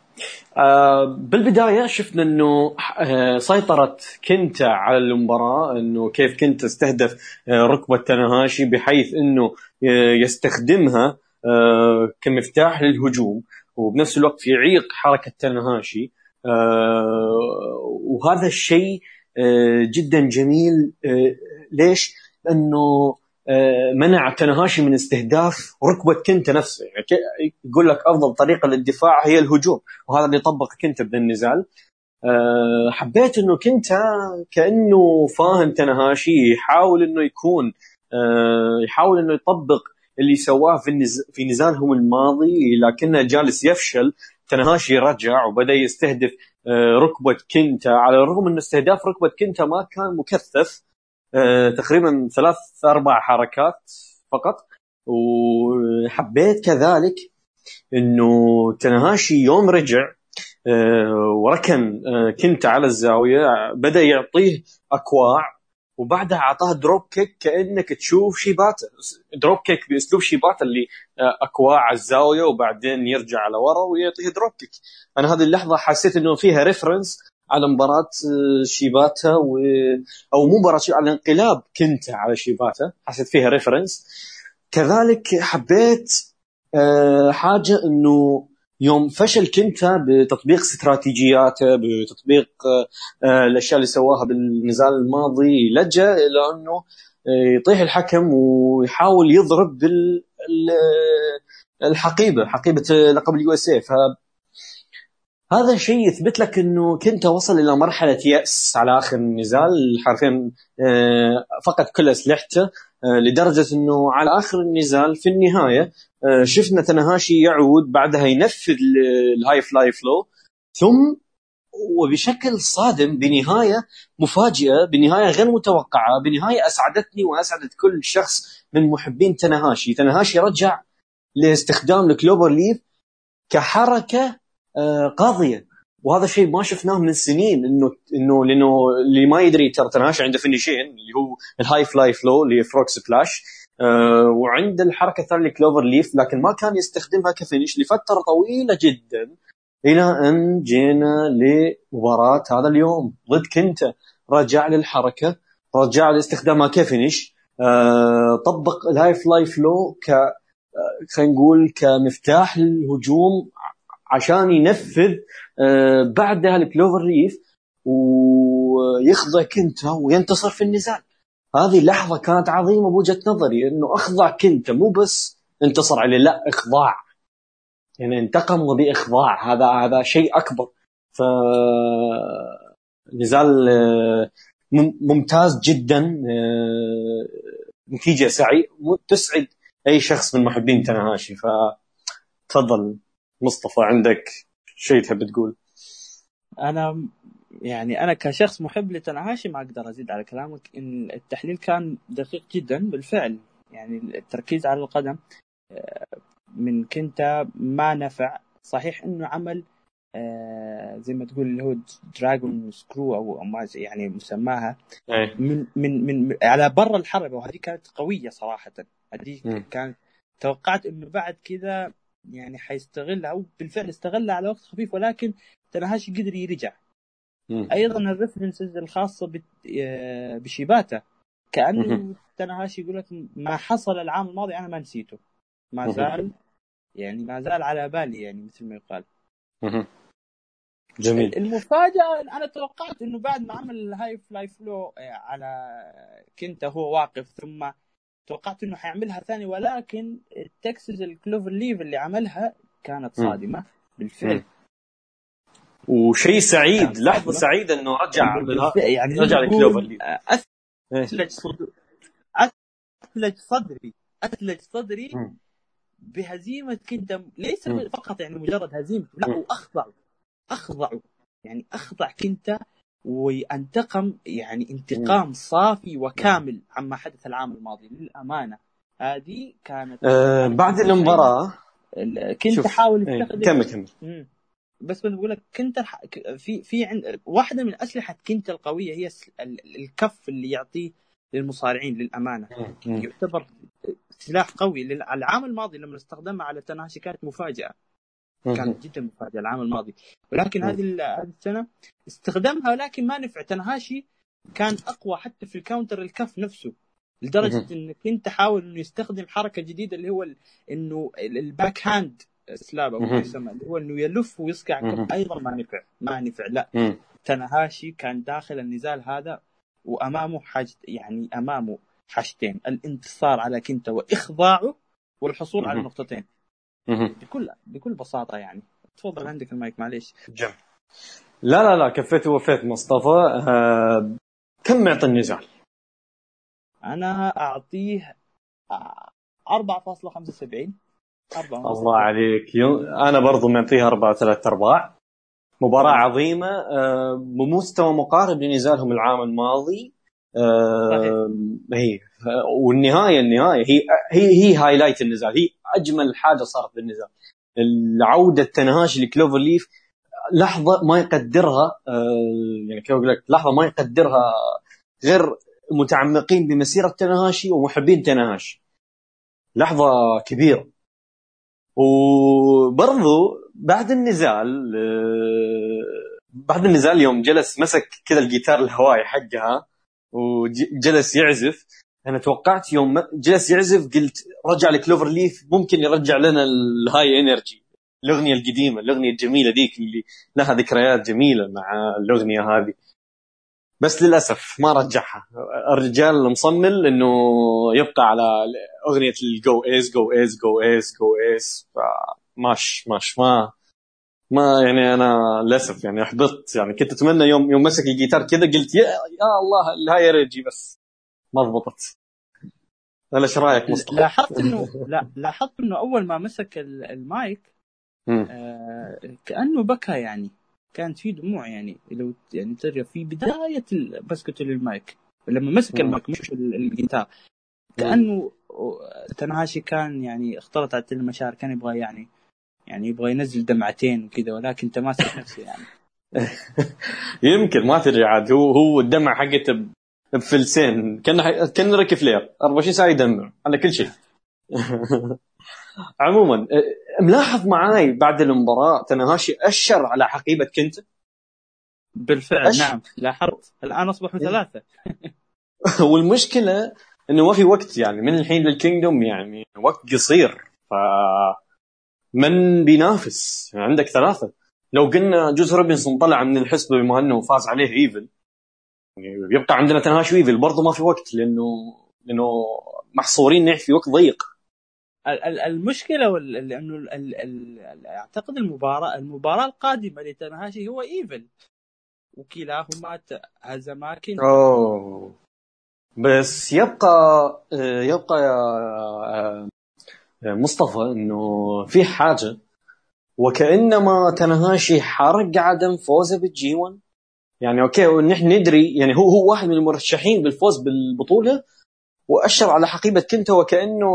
آه بالبداية شفنا إنه آه سيطره كنتا على المباراة إنه كيف كنت استهدف آه ركبة تناهاشي بحيث إنه آه يستخدمها آه كمفتاح للهجوم. وبنفس الوقت يعيق حركة تناهاشي آه وهذا الشيء آه جدا جميل. آه ليش؟ لأنه منع تنهاشي من استهداف ركبة كنتا نفسه. يعني يقول لك أفضل طريقة للدفاع هي الهجوم وهذا اللي طبق كنتا بالنزال. آه، حبيت إنه كنتا كأنه فاهم تنهاشي يحاول إنه يكون يحاول إنه يطبق اللي سواه في في نزالهم الماضي لكنه جالس يفشل. تنهاشي رجع وبدأ يستهدف آه، ركبة كنتا. على الرغم ان استهداف ركبة كنتا ما كان مكثف آه، تقريبا ثلاث أربع حركات فقط. وحبيت كذلك إنه تنهاشي يوم رجع آه، وركن كنتا على الزاوية بدأ يعطيه أكواع. وبعدها اعطاه dropkick كأنك تشوف شيباتا dropkick بأسلوب شيباتا اللي آه، أكواع على الزاوية وبعدين يرجع على ورا ويعطيه dropkick أنا هذه اللحظة حسيت إنه فيها reference على مباراة آه، شيباتا و... أو مو مباراة على انقلاب كنتا على شيباتا حسيت فيها reference كذلك حبيت آه، حاجة إنه يوم فشل كنتا بتطبيق استراتيجياته بتطبيق آه، الأشياء اللي سواها بالنزال الماضي لجأ إلى أنه آه، يطيح الحكم ويحاول يضرب بالحقيبه حقيبة لقب ال USA هذا الشيء يثبت لك إنه كنتا وصل إلى مرحلة يأس على آخر النزال حرفيا آه، فقد كل أسلحته. لدرجة إنه على آخر النزال في النهاية آه، شفنا تنهاشي يعود بعدها ينفذ ال High Fly Flow ثم وبشكل صادم بنهاية مفاجئة بنهاية غير متوقعة بنهاية أسعدتني وأسعدت كل شخص من محبين تنهاشي. تنهاشي رجع لاستخدام ال cloverleaf كحركة آه، قاضية. وهذا شيء ما شفناه من سنين انه إنه لأنه اللي ما يدري ترى تنهاشي عنده فينيشين اللي هو ال High Fly Flow اللي frog splash آه، وعنده الحركة الثانية cloverleaf لكن ما كان يستخدمها ك finish لفترة طويلة جدا. إلى أن جينا لمباراة هذا اليوم ضد كنتا. رجع للحركة رجع لاستخدامها ك finish آه، طبق ال High Fly Flow ك آه، خلينا نقول كمفتاح الهجوم عشان ينفذ بعدها ال cloverleaf ويخضع كنتا وينتصر في النزال. هذه لحظة كانت عظيمة بوجهة نظري إنه أخضع كنتا مو بس انتصر عليه لا إخضاع. يعني انتقم باخضاع هذا هذا شيء أكبر. ف نزال آه، ممتاز جدا آه، نتيجة سعي تسعد أي شخص من محبين تنهاشي. ف تفضل. مصطفى عندك شيء تحب تقول؟ أنا يعني أنا كشخص محب لتناهاشي ما أقدر أزيد على كلامك إن التحليل كان دقيق جدا بالفعل. يعني التركيز على القدم آه، من كنتا ما نفع. صحيح إنه عمل آه، زي ما تقول اللي هو dragon screw أو ما يعني مسماها. من من من على برا الحلبة وهذه كانت قوية صراحة. هذه كانت توقعت إنه بعد كذا يعني حيستغلها أو بالفعل استغلها على وقت خفيف ولكن تناهاشي قدر يرجع. أيضا ال references الخاصة بشيباتا كانه تناهاشي يقول لك ما حصل العام الماضي أنا ما نسيته. ما زال يعني ما زال على بالي يعني مثل ما يقال. جميل. المفاجأة أنا توقعت إنه بعد ما عمل ال High Fly Flow على كنتا وهو واقف ثم توقعت إنه حيعملها ثاني ولكن ال Texas ال cloverleaf اللي عملها كانت صادمة بالفعل. وشيء سعيد لحظة سعيدة إنه رجع يعني رجع لكلوفر أثلج صدري أثلج صدري أثلج صدري بهزيمة كنت ليس فقط يعني مجرد هزيمة لا واخضع أخضع يعني أخضع كنت وانتقم يعني انتقام صافي وكامل عما حدث العام الماضي. للأمانة هذه كانت آه بعد المباراة كنت أحاول إيه، كمل كمل. بس بقول لك كنت في في عند واحدة من أسلحة كنت القوية هي الكف اللي يعطيه للمصارعين للأمانة. يعتبر سلاح قوي. العام الماضي لما استخدمها على تناشي كانت مفاجأة. كانت جدا مفاجأة العام الماضي. ولكن هذه هذه السنة استخدمها ولكن ما نفع. تنهاشي كان أقوى حتى في الكاونتر الكف نفسه لدرجة إنك أنت حاول إنه يستخدم حركة جديدة اللي هو إنه ال backhand slap أو يسمى اللي هو إنه يلف ويصقع أيضا ما نفع ما نفع لا. تنهاشي كان داخل النزال هذا وأمامه حاجة يعني أمامه حاجتين الانتصار على كنتا وإخضاعه والحصول على نقطتين. بكل بكل بساطة يعني. تفضل عندك المايك معليش. جم. لا لا لا كفيت ووفيت مصطفى. آه كم معطي النزال؟ أنا أعطيه 4.75 الله عليك. أنا برضو معطيها أربعة ثلاث أرباع. مباراة عظيمة. آه، بمستوى مقارب لنزالهم العام الماضي. آه، هي والنهاية النهاية هي هي هي highlight النزال. هي أجمل حاجة صارت بالنزال العودة تنهاشي ل cloverleaf لحظة ما يقدرها آه، يعني كيف أقول لك لحظة ما يقدرها غير متعمقين بمسيرة تنهاشي ومحبين تنهاشي. لحظة كبيرة. وبرضو بعد النزال آه، بعد النزال يوم جلس مسك كذا الجيتار الهوائي حقها وجلس يعزف. أنا توقعت يوم جلس يعزف قلت رجع ل cloverleaf ممكن يرجع لنا ال High Energy الأغنية القديمة الأغنية الجميلة ذيك اللي لها ذكريات جميلة مع الأغنية هذه. بس للأسف ما رجعها. الرجال مصمل إنه يبقى على أغنية الجو ايس جو ايس جو ايس جو ايس ماش ماش ما ما يعني أنا للأسف يعني أحبطت. يعني كنت أتمنى يوم يوم مسك الجيتار كذا قلت يا, يا الله ال High Energy بس. ما ضبطت. ولا إيش رأيك مصطفى؟ لاحظت انه لا لاحظت إنه أول ما مسك المايك آه كأنه بكى يعني. كانت في دموع يعني. لو يعني ترى في بداية مسكته للمايك لما مسك المايك مش الجيتار. كأنه تنهاشي كان يعني اختلطت المشاعر كان يبغى يعني يعني يبغى ينزل دمعتين وكذا ولكن تماسك نفسه يعني. يمكن ما تدري عاد. هو هو الدمع حقته بفلسين. كأن كأن ريك فلير. 24 ساعة يدمع على كل شيء عموما ملاحظ معاي بعد المباراة تنهاشي أشر على حقيبة كنتا؟ بالفعل أش... نعم. لاحظت. الآن أصبحوا ثلاثة. والمشكلة إنه ما في وقت يعني من الحين لل Kingdom يعني وقت قصير. ف من بينافس؟ عندك ثلاثة. لو قلنا جوس روبنسون طلع من الحسبة بما إنه فاز عليه إيفل يبقى عندنا تنهاش ايفل برضه ما في وقت لأنه لأنه محصورين في وقت ضيق. المشكلة لأنه أعتقد المباراه المباراة القادمة لتنهاشي هو ايفل وكلاهما هزما كنتا أوه. بس يبقى يبقى يا مصطفى إنه في حاجة. وكأنما تنهاشي حرق عدم فوزه بال G 1 يعني أوكي ونحن ندري يعني هو هو واحد من المرشحين بالفوز بالبطولة وأشر على حقيبة كنتا وكأنه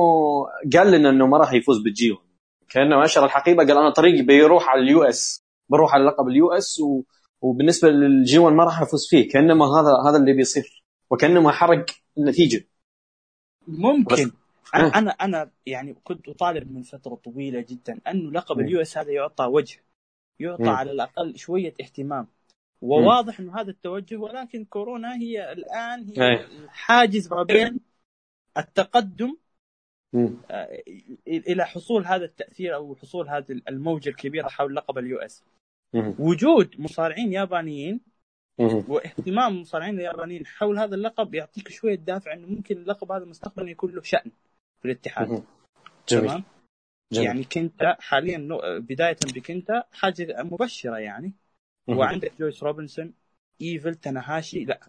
قال لنا إنه ما راح يفوز بال G 1 كأنه أشر الحقيبه قال أنا طريقي بيروح على ال US بروح على لقب ال US و... وبالنسبة لل G 1 ما راح افوز فيه كأنما هذا هذا اللي بيصير وكأنما حرق النتيجة. ممكن. أنا أنا أنا يعني كنت أطالب من فترة طويلة جدا انه لقب ال US هذا يعطى وجه يعطى على الأقل شوية اهتمام. وواضح إنه هذا التوجه ولكن كورونا هي الآن هي الحاجز ما بين التقدم آه، إلى حصول هذا التأثير أو حصول هذه الموجة الكبيرة حول لقب اليو إس. وجود مصارعين يابانيين واهتمام المصارعين اليابانيين حول هذا اللقب يعطيك شوية دافع إنه ممكن اللقب هذا مستقبلا يكون له شأن في الاتحاد. جميل. تمام؟ جميل. يعني كنت حاليا بداية بكنتا حاجة مبشرة يعني. وعندك جوس روبنسون إيفل تناهاشي لا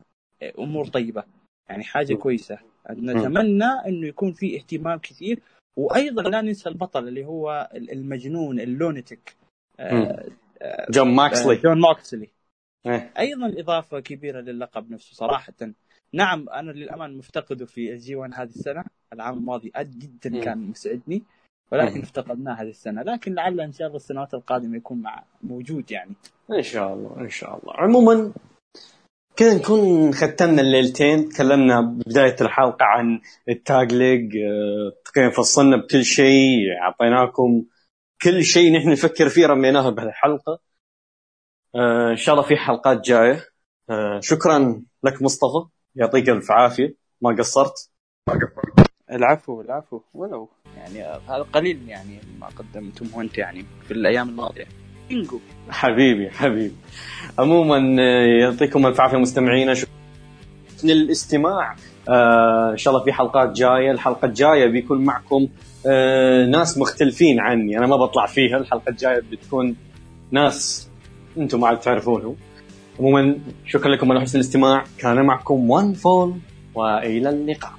أمور طيبة. يعني حاجة كويسة. نتمنى إنه يكون في اهتمام كثير. وأيضا لا ننسى البطل اللي هو المجنون ال lunatic آه، آه، جون موكسلي. آه، جون موكسلي. إيه. أيضا إضافة كبيرة للقب نفسه صراحة. نعم أنا للأمانة مفتقده في ال G 1 هذه السنة. العام الماضي جدا كان مسعدني ولكن افتقدناه هذه السنة. لكن لعل إن شاء الله السنوات القادمة يكون مع موجود يعني. إن شاء الله إن شاء الله. عموما كذا نكون ختمنا الليلتين تكلمنا ببداية الحلقة عن التاج ليج تقريبا فصلنا بكل شيء أعطيناكم كل شيء نحن نفكر فيه رميناه بهالحلقة. آه، إن شاء الله في حلقات جاية. آه، شكرا لك مصطفى يعطيك ألف عافية. ما قصرت؟ العفو العفو. ولو يعني هذا قليل يعني ما قدمتم أنت يعني في الأيام الماضية. بينجو حبيبي حبيبي. عموما آه، يعطيكم الف عافية مستمعينا. للاستماع آه إن شاء الله في حلقات جاية. الحلقة الجاية بيكون معكم آه ناس مختلفين عني. أنا ما بطلع فيها. الحلقة الجاية بتكون ناس أنتم ما عاد تعرفونهم. عموما شكرا لكم على حسن الاستماع. كان معكم وان فول وإلى اللقاء.